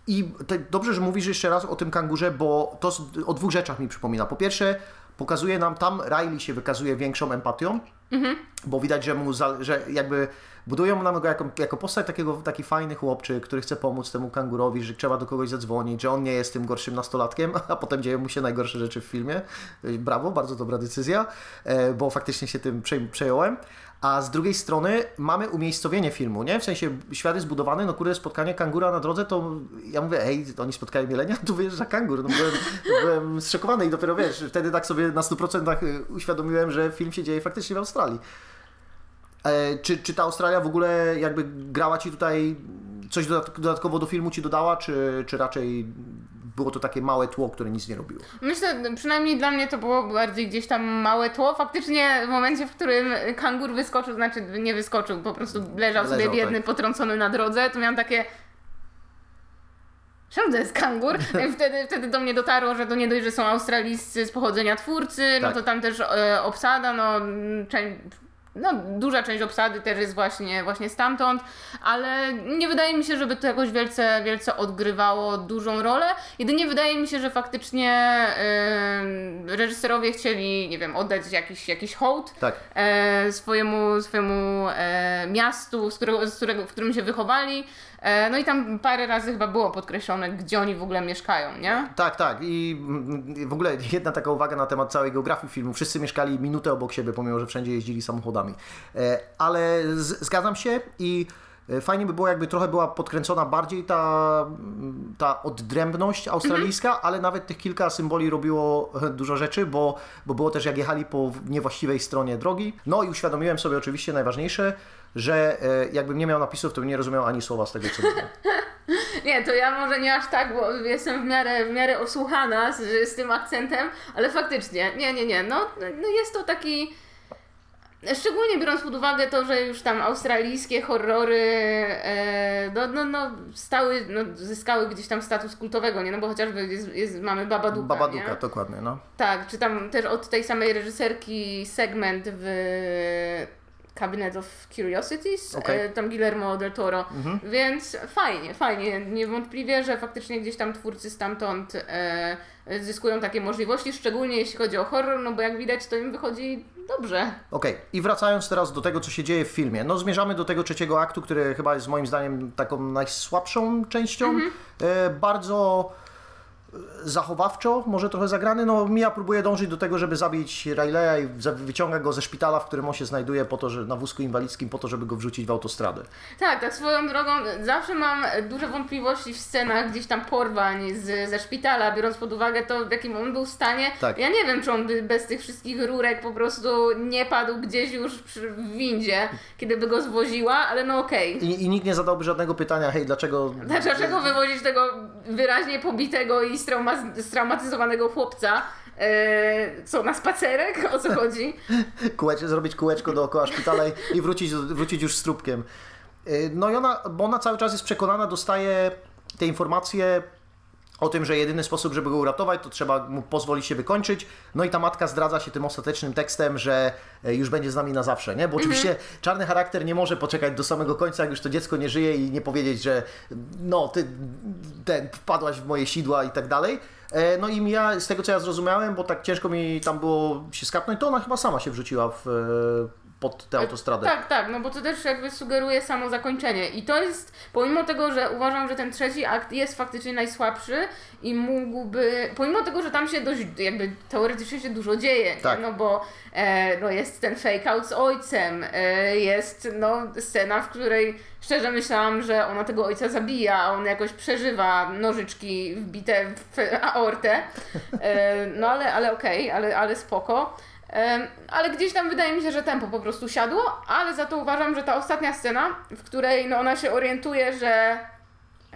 [SPEAKER 1] I dobrze, że mówisz jeszcze raz o tym kangurze, bo to o dwóch rzeczach mi przypomina. Po pierwsze, pokazuje nam tam, Riley się wykazuje większą empatią, bo widać, że mu, za, że jakby budują nam go jako, jako postać takiego, taki fajny chłopczyk, który chce pomóc temu kangurowi, że trzeba do kogoś zadzwonić, że on nie jest tym gorszym nastolatkiem, a potem dzieją mu się najgorsze rzeczy w filmie. Brawo, bardzo dobra decyzja, e, bo faktycznie się tym przej- przejąłem. A z drugiej strony mamy umiejscowienie filmu, nie? W sensie świat jest zbudowany, no kurde, spotkanie kangura na drodze, to ja mówię, ej, oni spotkają jelenia, tu wyjeżdża kangur. No byłem, byłem zszokowany i dopiero wiesz, wtedy tak sobie na 100% uświadomiłem, że film się dzieje faktycznie w Australii. E, czy, czy ta Australia w ogóle jakby grała Ci tutaj, coś dodat- dodatkowo do filmu Ci dodała, czy, czy raczej było to takie małe tło, które nic nie robiło?
[SPEAKER 2] Myślę, przynajmniej dla mnie to było bardziej gdzieś tam małe tło. Faktycznie w momencie, w którym kangur wyskoczył, znaczy nie wyskoczył, po prostu leżał, sobie
[SPEAKER 1] Leżał,
[SPEAKER 2] biedny,
[SPEAKER 1] tak.
[SPEAKER 2] potrącony na drodze, to miałam takie... Czemu to jest kangur? Wtedy, wtedy do mnie dotarło, że to nie dość, że są australijscy z pochodzenia twórcy, no
[SPEAKER 1] Tak.
[SPEAKER 2] to tam też e, obsada, no, m, czę- no duża część obsady też jest właśnie, właśnie stamtąd, ale nie wydaje mi się, żeby to jakoś wielce, wielce odgrywało dużą rolę. Jedynie wydaje mi się, że faktycznie e, reżyserowie chcieli, nie wiem, oddać jakiś, jakiś hołd
[SPEAKER 1] Tak.
[SPEAKER 2] e, swojemu, swojemu e, miastu, z którego, z którego, w którym się wychowali. E, no i tam parę razy chyba było podkreślone, gdzie oni w ogóle mieszkają, nie?
[SPEAKER 1] Tak, tak. I mm, w ogóle jedna taka uwaga na temat całej geografii filmu. Wszyscy mieszkali minutę obok siebie, pomimo że wszędzie jeździli samochodami. E, Ale zgadzam się i e, fajnie by było, jakby trochę była podkręcona bardziej ta, mm, ta oddrębność australijska, ale nawet tych kilka symboli robiło dużo rzeczy, bo, bo było też jak jechali po niewłaściwej stronie drogi. No i uświadomiłem sobie oczywiście najważniejsze, że e, jakbym nie miał napisów, to bym nie rozumiał ani słowa z tego, co mówię.
[SPEAKER 2] Nie, to ja może nie aż tak, bo jestem w miarę, w miarę osłuchana z, z tym akcentem, ale faktycznie, nie, nie, nie, no, no jest to taki... Szczególnie biorąc pod uwagę to, że już tam australijskie horrory e, no, no, no, stały, no, zyskały gdzieś tam status kultowego, nie? No bo chociażby jest, jest, mamy Babaduka,
[SPEAKER 1] Babaduka,
[SPEAKER 2] nie?
[SPEAKER 1] dokładnie, no.
[SPEAKER 2] Tak, czy tam też od tej samej reżyserki segment w Cabinet of Curiosities,
[SPEAKER 1] Okej.
[SPEAKER 2] e, tam Guillermo del Toro, więc fajnie, fajnie, niewątpliwie, że faktycznie gdzieś tam twórcy stamtąd e, zyskują takie możliwości, szczególnie jeśli chodzi o horror, no bo jak widać to im wychodzi dobrze.
[SPEAKER 1] Okej, i wracając teraz do tego, co się dzieje w filmie. No, zmierzamy do tego trzeciego aktu, który chyba jest moim zdaniem taką najsłabszą częścią. E, bardzo zachowawczo, może trochę zagrany. No Mia próbuje dążyć do tego, żeby zabić Rileya i wyciąga go ze szpitala, w którym on się znajduje po to, że na wózku inwalidzkim, po to, żeby go wrzucić w autostradę.
[SPEAKER 2] Tak, tak swoją drogą zawsze mam duże wątpliwości w scenach gdzieś tam porwań z, ze szpitala, biorąc pod uwagę to, w jakim on był stanie.
[SPEAKER 1] Tak.
[SPEAKER 2] Ja nie wiem, czy on by bez tych wszystkich rurek po prostu nie padł gdzieś już przy, w windzie, kiedy by go zwoziła, ale no okej.
[SPEAKER 1] I, I nikt nie zadałby żadnego pytania, hej, dlaczego...
[SPEAKER 2] Dlaczego wywozić tego wyraźnie pobitego i strauma- straumatyzowanego chłopca? E, co, na spacerek? O co chodzi?
[SPEAKER 1] Kółeczko, zrobić kółeczko dookoła szpitala i- wrócić, wrócić już z trupkiem. Yy, No i ona, bo ona cały czas jest przekonana, dostaje te informacje o tym, że jedyny sposób, żeby go uratować, to trzeba mu pozwolić się wykończyć. No i ta matka zdradza się tym ostatecznym tekstem, że e, już będzie z nami na zawsze, nie? Bo oczywiście czarny charakter nie może poczekać do samego końca, jak już to dziecko nie żyje i nie powiedzieć, że no, ty ten, wpadłaś w moje sidła i tak dalej. E, No i ja, z tego co ja zrozumiałem, bo tak ciężko mi tam było się skapnąć, to ona chyba sama się wrzuciła w, e, pod tę autostradę.
[SPEAKER 2] Tak, tak, no bo to też jakby sugeruje samo zakończenie. I to jest, pomimo tego, że uważam, że ten trzeci akt jest faktycznie najsłabszy i mógłby, pomimo tego, że tam się dość, jakby teoretycznie się dużo dzieje?
[SPEAKER 1] Tak.
[SPEAKER 2] no bo e, no jest ten fake out z ojcem, e, jest no scena, w której szczerze myślałam, że ona tego ojca zabija, a on jakoś przeżywa nożyczki wbite w aortę. E, no ale, ale okej, ale, ale spoko. Ale gdzieś tam wydaje mi się, że tempo po prostu siadło, ale za to uważam, że ta ostatnia scena, w której no ona się orientuje, że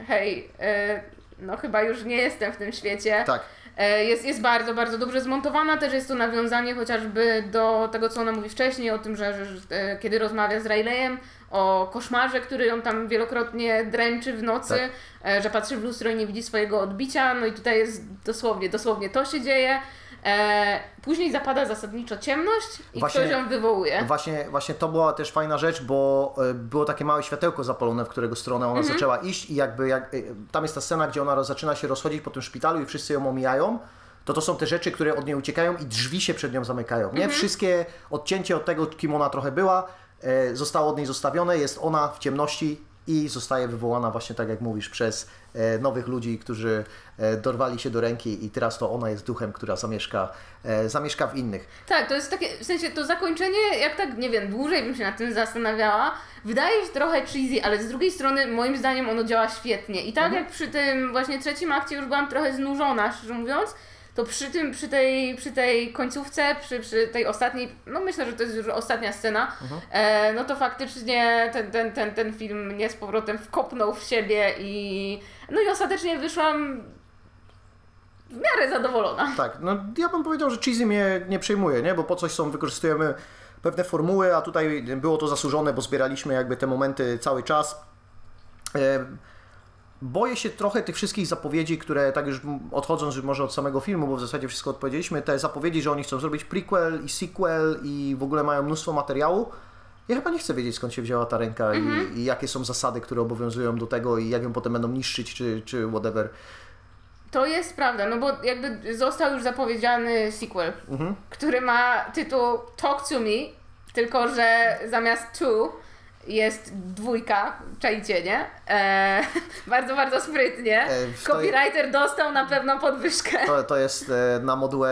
[SPEAKER 2] hej, e, no chyba już nie jestem w tym świecie,
[SPEAKER 1] Tak.
[SPEAKER 2] e, jest, jest bardzo, bardzo dobrze zmontowana. Też jest to nawiązanie chociażby do tego, co ona mówi wcześniej, o tym, że, że, e, kiedy rozmawia z Rileyem, o koszmarze, który ją tam wielokrotnie dręczy w nocy, e, że patrzy w lustro i nie widzi swojego odbicia. No i tutaj jest dosłownie, dosłownie to się dzieje. E, później zapada zasadniczo ciemność i
[SPEAKER 1] Właśnie-
[SPEAKER 2] ktoś ją wywołuje.
[SPEAKER 1] Właśnie, właśnie to była też fajna rzecz, bo e, było takie małe światełko zapalone, w którego stronę ona
[SPEAKER 2] Mhm.
[SPEAKER 1] zaczęła iść i jakby jak, e, tam jest ta scena, gdzie ona zaczyna się rozchodzić po tym szpitalu i wszyscy ją omijają. To to są te rzeczy, które od niej uciekają i drzwi się przed nią zamykają. Nie?
[SPEAKER 2] Mhm.
[SPEAKER 1] Wszystkie odcięcie od tego, kim ona trochę była, e, zostało od niej zostawione. Jest ona w ciemności i zostaje wywołana właśnie tak jak mówisz przez e, nowych ludzi, którzy e, dorwali się do ręki i teraz to ona jest duchem, która zamieszka, e, zamieszka w innych.
[SPEAKER 2] Tak, to jest takie, w sensie to zakończenie, jak tak, nie wiem, dłużej bym się nad tym zastanawiała, wydaje się trochę cheesy, ale z drugiej strony moim zdaniem ono działa świetnie. I tak jak przy tym właśnie trzecim akcie już byłam trochę znużona, szczerze mówiąc, to przy tym, przy tej, przy tej końcówce, przy, przy tej ostatniej, no myślę, że to jest już ostatnia scena, e, no to faktycznie ten, ten, ten, ten film mnie z powrotem wkopnął w siebie i no i ostatecznie wyszłam w miarę zadowolona.
[SPEAKER 1] Tak, no ja bym powiedział, że cheesy mnie nie przejmuje, nie? Bo po coś są, wykorzystujemy pewne formuły, a tutaj było to zasłużone, bo zbieraliśmy jakby te momenty cały czas. E, Boję się trochę tych wszystkich zapowiedzi, które tak już odchodząc może od samego filmu, bo w zasadzie wszystko odpowiedzieliśmy, te zapowiedzi, że oni chcą zrobić prequel i sequel i w ogóle mają mnóstwo materiału. Ja chyba nie chcę wiedzieć skąd się wzięła ta ręka i, i jakie są zasady, które obowiązują do tego i jak ją potem będą niszczyć czy, czy whatever.
[SPEAKER 2] To jest prawda, no bo jakby został już zapowiedziany sequel,
[SPEAKER 1] Mhm.
[SPEAKER 2] który ma tytuł Talk to Me, tylko że zamiast to jest dwójka, czajcie, nie? E, bardzo, bardzo sprytnie.
[SPEAKER 1] E,
[SPEAKER 2] Copywriter dostał na pewno podwyżkę.
[SPEAKER 1] To, to jest e, na modułę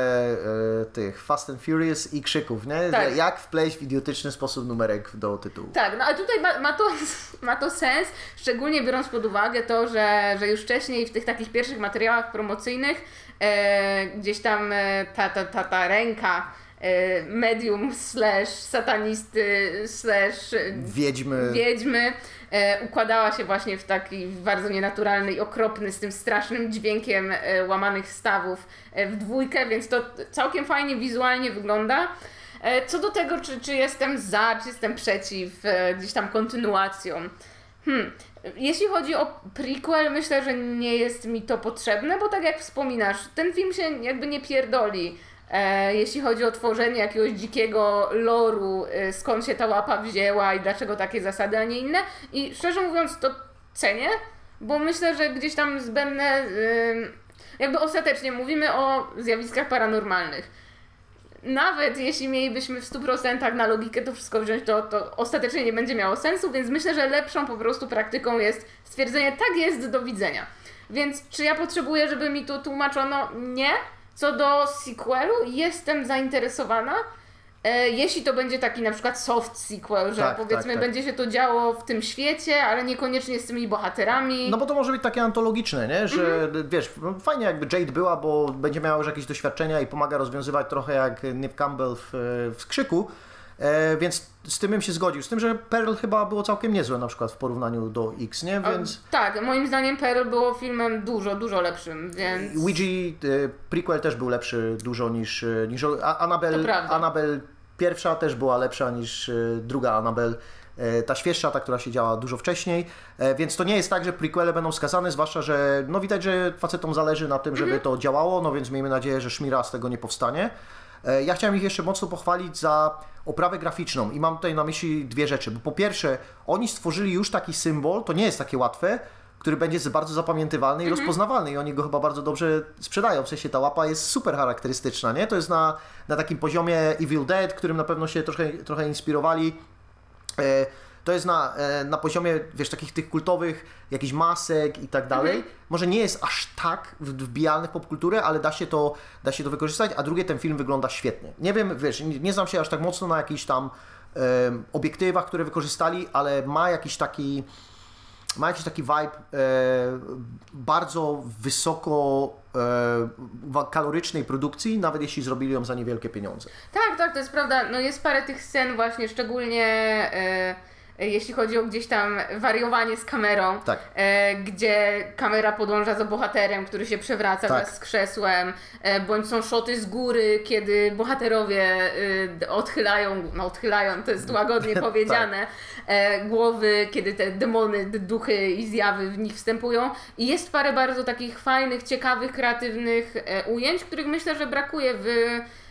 [SPEAKER 1] e, tych Fast and Furious i krzyków, nie?
[SPEAKER 2] Tak.
[SPEAKER 1] Jak wpleść w idiotyczny sposób numerek do tytułu.
[SPEAKER 2] Tak, no a tutaj ma, ma, to, ma to sens, szczególnie biorąc pod uwagę to, że, że już wcześniej w tych takich pierwszych materiałach promocyjnych e, gdzieś tam e, ta, ta, ta, ta ręka medium slash satanisty slash e,
[SPEAKER 1] Wiedźmy.
[SPEAKER 2] wiedźmy e, układała się właśnie w taki bardzo nienaturalny i okropny z tym strasznym dźwiękiem e, łamanych stawów e, w dwójkę, więc to całkiem fajnie wizualnie wygląda. E, co do tego, czy, czy jestem za, czy jestem przeciw e, gdzieś tam kontynuacją. Hmm. Jeśli chodzi o prequel, myślę, że nie jest mi to potrzebne, bo tak jak wspominasz, ten film się jakby nie pierdoli. E, jeśli chodzi o tworzenie jakiegoś dzikiego loru, e, skąd się ta łapa wzięła i dlaczego takie zasady, a nie inne. I szczerze mówiąc, to cenię, bo myślę, że gdzieś tam zbędne. ym, jakby ostatecznie mówimy o zjawiskach paranormalnych. Nawet jeśli mielibyśmy w 100% na logikę to wszystko wziąć, to, to ostatecznie nie będzie miało sensu, więc myślę, że lepszą po prostu praktyką jest stwierdzenie, tak jest, do widzenia. Więc czy ja potrzebuję, żeby mi to tłumaczono? Nie. Co do sequelu, jestem zainteresowana. E, jeśli to będzie taki na przykład soft sequel, że
[SPEAKER 1] Tak,
[SPEAKER 2] powiedzmy
[SPEAKER 1] tak, tak.
[SPEAKER 2] będzie się to działo w tym świecie, ale niekoniecznie z tymi bohaterami.
[SPEAKER 1] No bo to może być takie antologiczne, nie? Że wiesz, no fajnie jakby Jade była, bo będzie miała już jakieś doświadczenia i pomaga rozwiązywać trochę jak Nip Campbell w, w Skrzyku. E, więc z tym bym się zgodził. Z tym, że Pearl chyba było całkiem niezłe na przykład w porównaniu do X, nie?
[SPEAKER 2] A,
[SPEAKER 1] Więc
[SPEAKER 2] Tak, moim zdaniem Pearl było filmem dużo, dużo lepszym, więc...
[SPEAKER 1] Ouija e, prequel też był lepszy dużo niż, e, niż A-
[SPEAKER 2] prawda.
[SPEAKER 1] Annabelle pierwsza też była lepsza niż e, druga Annabelle. E, Ta świeższa, ta, która się działa dużo wcześniej, więc to nie jest tak, że prequele będą skazane, zwłaszcza, że no widać, że facetom zależy na tym, żeby to działało, no więc miejmy nadzieję, że szmira z tego nie powstanie. E, Ja chciałem ich jeszcze mocno pochwalić za oprawę graficzną i mam tutaj na myśli dwie rzeczy, bo po pierwsze, oni stworzyli już taki symbol, to nie jest takie łatwe, który będzie bardzo zapamiętywalny i rozpoznawalny i oni go chyba bardzo dobrze sprzedają. W sensie ta łapa jest super charakterystyczna, nie? To jest na, na takim poziomie Evil Dead, którym na pewno się trochę, trochę inspirowali. E, To jest na, e, na poziomie, wiesz, takich tych kultowych, jakichś masek i tak dalej. Może nie jest aż tak wbijalny w popkulturę, ale da się, to, da się to wykorzystać, a drugie, ten film wygląda świetnie. Nie wiem, wiesz, nie, nie znam się aż tak mocno na jakichś tam em, obiektywach, które wykorzystali, ale ma jakiś taki ma jakiś taki vibe e, bardzo wysoko e, kalorycznej produkcji, nawet jeśli zrobili ją za niewielkie pieniądze.
[SPEAKER 2] Tak, tak, to jest prawda. No jest parę tych scen właśnie, szczególnie e, jeśli chodzi o gdzieś tam wariowanie z kamerą,
[SPEAKER 1] Tak.
[SPEAKER 2] e, gdzie kamera podąża za bohaterem, który się przewraca
[SPEAKER 1] Tak.
[SPEAKER 2] wraz z krzesłem, e, bądź są szoty z góry, kiedy bohaterowie e, odchylają, no odchylają, to jest łagodnie
[SPEAKER 1] Tak.
[SPEAKER 2] powiedziane, e, głowy, kiedy te demony, duchy i zjawy w nich wstępują. I jest parę bardzo takich fajnych, ciekawych, kreatywnych e, ujęć, których myślę, że brakuje w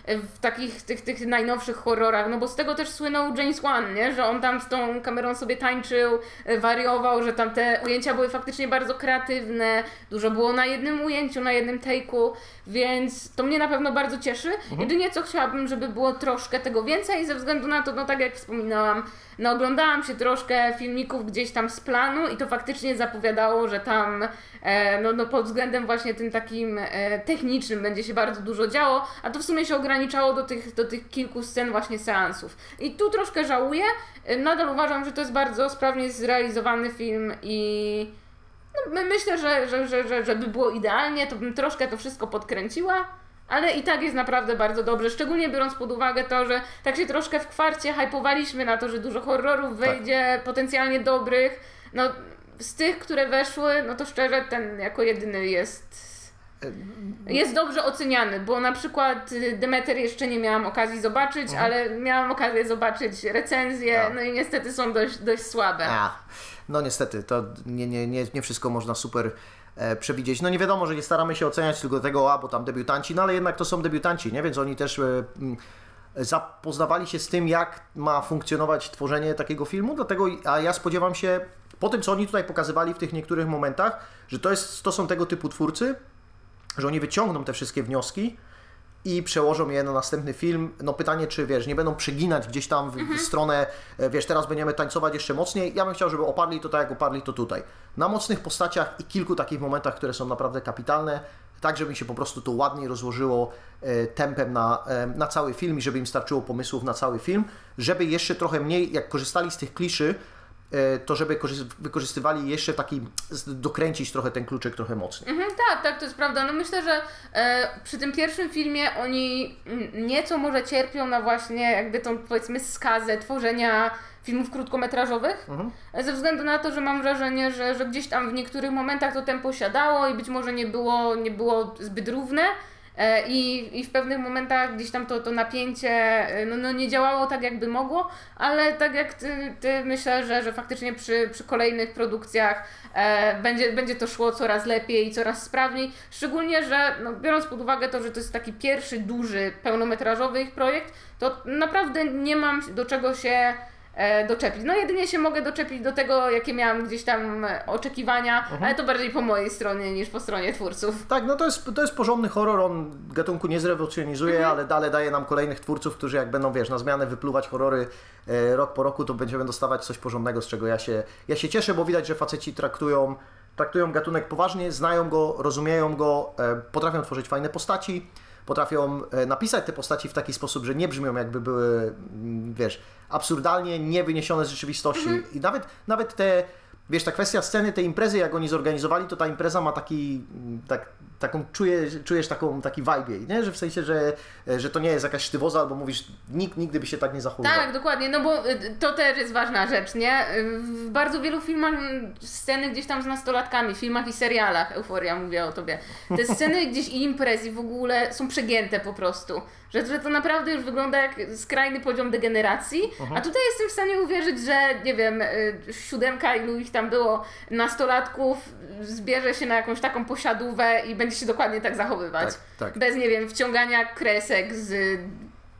[SPEAKER 2] w takich tych, tych najnowszych horrorach, no bo z tego też słynął James Wan, nie? że on tam z tą kamerą sobie tańczył, e, wariował, że tam te ujęcia były faktycznie bardzo kreatywne, dużo było na jednym ujęciu, na jednym take'u, więc to mnie na pewno bardzo cieszy. Jedynie co chciałabym, żeby było troszkę tego więcej ze względu na to, no tak jak wspominałam, no oglądałam się troszkę filmików gdzieś tam z planu i to faktycznie zapowiadało, że tam e, no, no pod względem właśnie tym takim e, technicznym będzie się bardzo dużo działo, a to w sumie się ograniczało do tych, do tych kilku scen właśnie seansów. I tu troszkę żałuję, e, nadal uważam, że to jest bardzo sprawnie zrealizowany film i no, my- myślę, że, że, że, że żeby było idealnie, to bym troszkę to wszystko podkręciła. Ale i tak jest naprawdę bardzo dobrze, szczególnie biorąc pod uwagę to, że tak się troszkę w kwarcie hypowaliśmy na to, że dużo horrorów wejdzie, potencjalnie dobrych. No, z tych, które weszły, no to szczerze ten jako jedyny jest jest dobrze oceniany, bo na przykład y, Demeter jeszcze nie miałam okazji zobaczyć, ale miałam okazję zobaczyć recenzje,
[SPEAKER 1] A.
[SPEAKER 2] no i niestety są dość, dość słabe.
[SPEAKER 1] A, no niestety, to nie, nie, nie, nie wszystko można super przewidzieć. No nie wiadomo, że nie staramy się oceniać tylko tego, a bo tam debiutanci, no ale jednak to są debiutanci, nie? Więc oni też e, mm, zapoznawali się z tym, jak ma funkcjonować tworzenie takiego filmu, dlatego, a ja spodziewam się, po tym co oni tutaj pokazywali w tych niektórych momentach, że to, jest, to są tego typu twórcy, że oni wyciągną te wszystkie wnioski i przełożą je na następny film. No pytanie, czy wiesz, nie będą przeginać gdzieś tam w, w stronę, e, wiesz, teraz będziemy tańcować jeszcze mocniej. Ja bym chciał, żeby oparli to tak, jak oparli to tutaj. Na mocnych postaciach i kilku takich momentach, które są naprawdę kapitalne, tak żeby mi się po prostu to ładniej rozłożyło e, tempem na, e, na cały film i żeby im starczyło pomysłów na cały film, żeby jeszcze trochę mniej, jak korzystali z tych kliszy, to żeby korzy- wykorzystywali jeszcze taki, dokręcić trochę ten kluczyk trochę mocniej.
[SPEAKER 2] Mhm, tak, tak, to jest prawda. No myślę, że e, przy tym pierwszym filmie oni nieco może cierpią na właśnie jakby tą powiedzmy skazę tworzenia filmów krótkometrażowych, e, ze względu na to, że mam wrażenie, że, że gdzieś tam w niektórych momentach to tempo siadało i być może nie było, nie było zbyt równe. E, I, I w pewnych momentach gdzieś tam to, to napięcie e, no, no nie działało tak, jakby mogło, ale tak jak ty, ty myślę, że, że faktycznie przy, przy kolejnych produkcjach e, będzie, będzie to szło coraz lepiej i coraz sprawniej. Szczególnie, że no, biorąc pod uwagę to, że to jest taki pierwszy duży, pełnometrażowy ich projekt, to naprawdę nie mam do czego się doczepić. No jedynie się mogę doczepić do tego, jakie miałam gdzieś tam e, oczekiwania, ale to bardziej po mojej stronie niż po stronie twórców.
[SPEAKER 1] Tak, no to jest, to jest porządny horror, on gatunku nie zrewolucjonizuje, ale dalej daje nam kolejnych twórców, którzy jak będą, wiesz, na zmianę wypluwać horrory e, rok po roku, to będziemy dostawać coś porządnego, z czego ja się, ja się cieszę, bo widać, że faceci traktują traktują gatunek poważnie, znają go, rozumieją go, e, potrafią tworzyć fajne postaci, potrafią e, napisać te postaci w taki sposób, że nie brzmią jakby były, mm, wiesz, absurdalnie niewyniesione z rzeczywistości. I nawet, nawet te, wiesz, ta kwestia sceny tej imprezy, jak oni zorganizowali, to ta impreza ma taki, mm, tak, taką, czujesz, czujesz taką, taki vibe jej, nie? Że w sensie, że, że to nie jest jakaś sztywoza, albo mówisz, nikt nigdy by się tak nie zachowywał.
[SPEAKER 2] Tak, dokładnie, no bo y, to też jest ważna rzecz, nie? W bardzo wielu filmach sceny gdzieś tam z nastolatkami, filmach i serialach, Euforia mówię o tobie, te sceny gdzieś i imprezy w ogóle są przegięte po prostu. Że, że to naprawdę już wygląda jak skrajny poziom degeneracji, a tutaj jestem w stanie uwierzyć, że nie wiem, y, siódemka ilu ich tam było nastolatków zbierze się na jakąś taką posiadówę i będzie się dokładnie tak zachowywać.
[SPEAKER 1] Tak, tak.
[SPEAKER 2] Bez, nie wiem, wciągania kresek z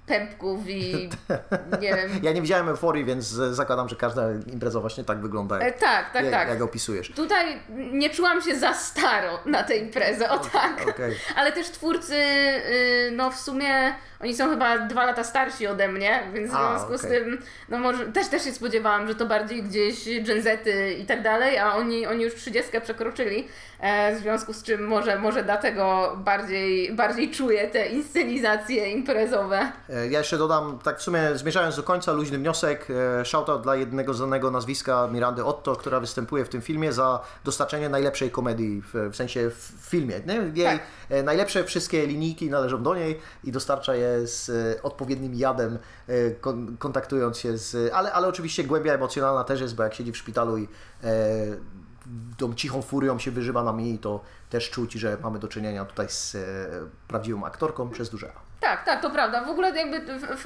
[SPEAKER 2] pępków i nie wiem,
[SPEAKER 1] Ja nie widziałem euforii, więc e, zakładam, że każda impreza właśnie tak wygląda,
[SPEAKER 2] E,
[SPEAKER 1] jak,
[SPEAKER 2] tak, tak,
[SPEAKER 1] jak,
[SPEAKER 2] tak.
[SPEAKER 1] jak opisujesz.
[SPEAKER 2] Tutaj nie czułam się za staro na tę imprezę, o tak.
[SPEAKER 1] okej.
[SPEAKER 2] Ale też twórcy, y, no w sumie oni są chyba dwa lata starsi ode mnie, więc w związku z
[SPEAKER 1] okej.
[SPEAKER 2] tym, no może też też się spodziewałam, że to bardziej gdzieś Gen Zety i tak dalej, a oni, oni już 30 przekroczyli, e, w związku z czym może, może dlatego bardziej, bardziej czuję te inscenizacje imprezowe.
[SPEAKER 1] E, Ja jeszcze dodam, tak w sumie zmierzając do końca, luźny wniosek. e, Shoutout dla jednego znanego nazwiska Mirandy Otto, która występuje w tym filmie za dostarczenie najlepszej komedii, w, w sensie w filmie. Nie? Jej
[SPEAKER 2] Tak.
[SPEAKER 1] e, najlepsze wszystkie linijki należą do niej i dostarcza je z e, odpowiednim jadem, e, kon, kontaktując się z... Ale, ale oczywiście głębia emocjonalna też jest, bo jak siedzi w szpitalu i e, tą cichą furią się wyżywa na mnie, to też czuć, że mamy do czynienia tutaj z prawdziwą aktorką przez duże A.
[SPEAKER 2] Tak, tak, to prawda. W ogóle jakby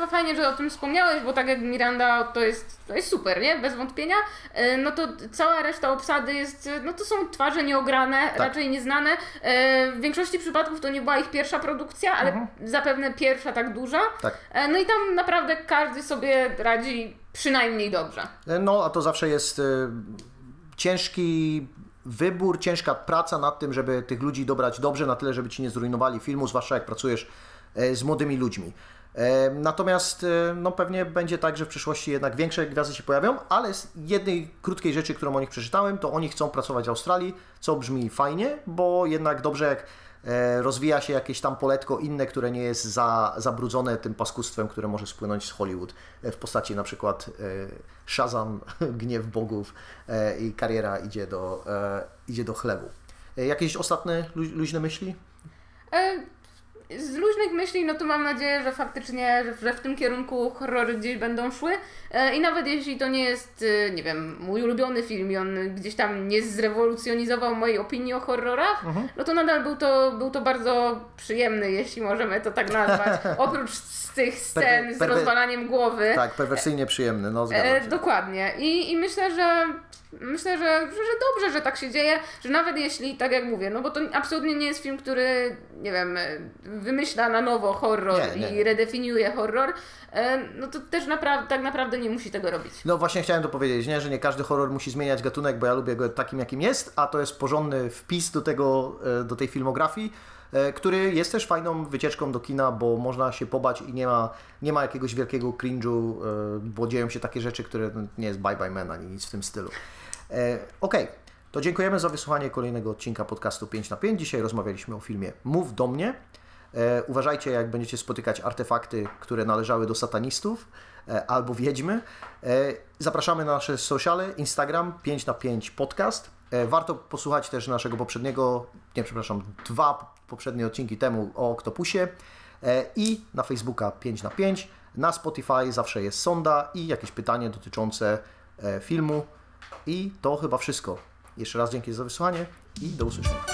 [SPEAKER 2] fajnie, że o tym wspomniałeś, bo tak jak Miranda to jest, to jest super, nie? Bez wątpienia. E, No to cała reszta obsady jest, no to są twarze nieograne,
[SPEAKER 1] Tak.
[SPEAKER 2] raczej nieznane. E, W większości przypadków to nie była ich pierwsza produkcja, ale zapewne pierwsza tak duża.
[SPEAKER 1] Tak.
[SPEAKER 2] E, No i tam naprawdę każdy sobie radzi przynajmniej dobrze.
[SPEAKER 1] No, a to zawsze jest ciężki wybór, ciężka praca nad tym, żeby tych ludzi dobrać dobrze, na tyle, żeby ci nie zrujnowali filmu, zwłaszcza jak pracujesz e, z młodymi ludźmi. E, Natomiast e, no, pewnie będzie tak, że w przyszłości jednak większe gwiazdy się pojawią, ale z jednej krótkiej rzeczy, którą o nich przeczytałem, to oni chcą pracować w Australii, co brzmi fajnie, bo jednak dobrze jak e, rozwija się jakieś tam poletko inne, które nie jest za, zabrudzone tym paskustwem, które może spłynąć z Hollywood e, w postaci na przykład e, Shazam, Gniew Bogów e, i kariera idzie do, e, idzie do chlewu. E, Jakieś ostatnie lu- luźne myśli?
[SPEAKER 2] Z luźnych myśli, no to mam nadzieję, że faktycznie, że- w tym kierunku horrory gdzieś będą szły. E, I nawet jeśli to nie jest, e, nie wiem, mój ulubiony film i on gdzieś tam nie zrewolucjonizował mojej opinii o horrorach, no to nadal był to, był to bardzo przyjemny, jeśli możemy to tak nazwać. Oprócz z tych scen z rozwalaniem głowy.
[SPEAKER 1] Tak, perwersyjnie przyjemny, no zgadzam
[SPEAKER 2] E,
[SPEAKER 1] się.
[SPEAKER 2] dokładnie. I, I myślę, że myślę, że, że, że dobrze, że tak się dzieje, że nawet jeśli, tak jak mówię, no bo to absolutnie nie jest film, który, nie wiem, wymyśla na nowo horror
[SPEAKER 1] Nie, nie,
[SPEAKER 2] i redefiniuje horror, e, no to też naprawdę, tak naprawdę nie musi tego robić.
[SPEAKER 1] No właśnie chciałem to powiedzieć, nie? że nie każdy horror musi zmieniać gatunek, bo ja lubię go takim, jakim jest, a to jest porządny wpis do, tego, e, do tej filmografii, e, który jest też fajną wycieczką do kina, bo można się pobać i nie ma, nie ma jakiegoś wielkiego cringe'u, bo dzieją się takie rzeczy, które no, nie jest Bye Bye Man ani nic w tym stylu. E, Okej, to dziękujemy za wysłuchanie kolejnego odcinka podcastu 5 na 5. Dzisiaj rozmawialiśmy o filmie Mów do mnie. E, uważajcie, jak będziecie spotykać artefakty, które należały do satanistów e, albo wiedźmy. Zapraszamy na nasze sociale, Instagram 5 na 5 podcast. Warto posłuchać też naszego poprzedniego, nie przepraszam, dwa poprzednie odcinki temu o Octopusie i na Facebooka 5 na 5. Na Spotify zawsze jest sonda i jakieś pytanie dotyczące filmu. I to chyba wszystko. Jeszcze raz dzięki za wysłuchanie i do usłyszenia.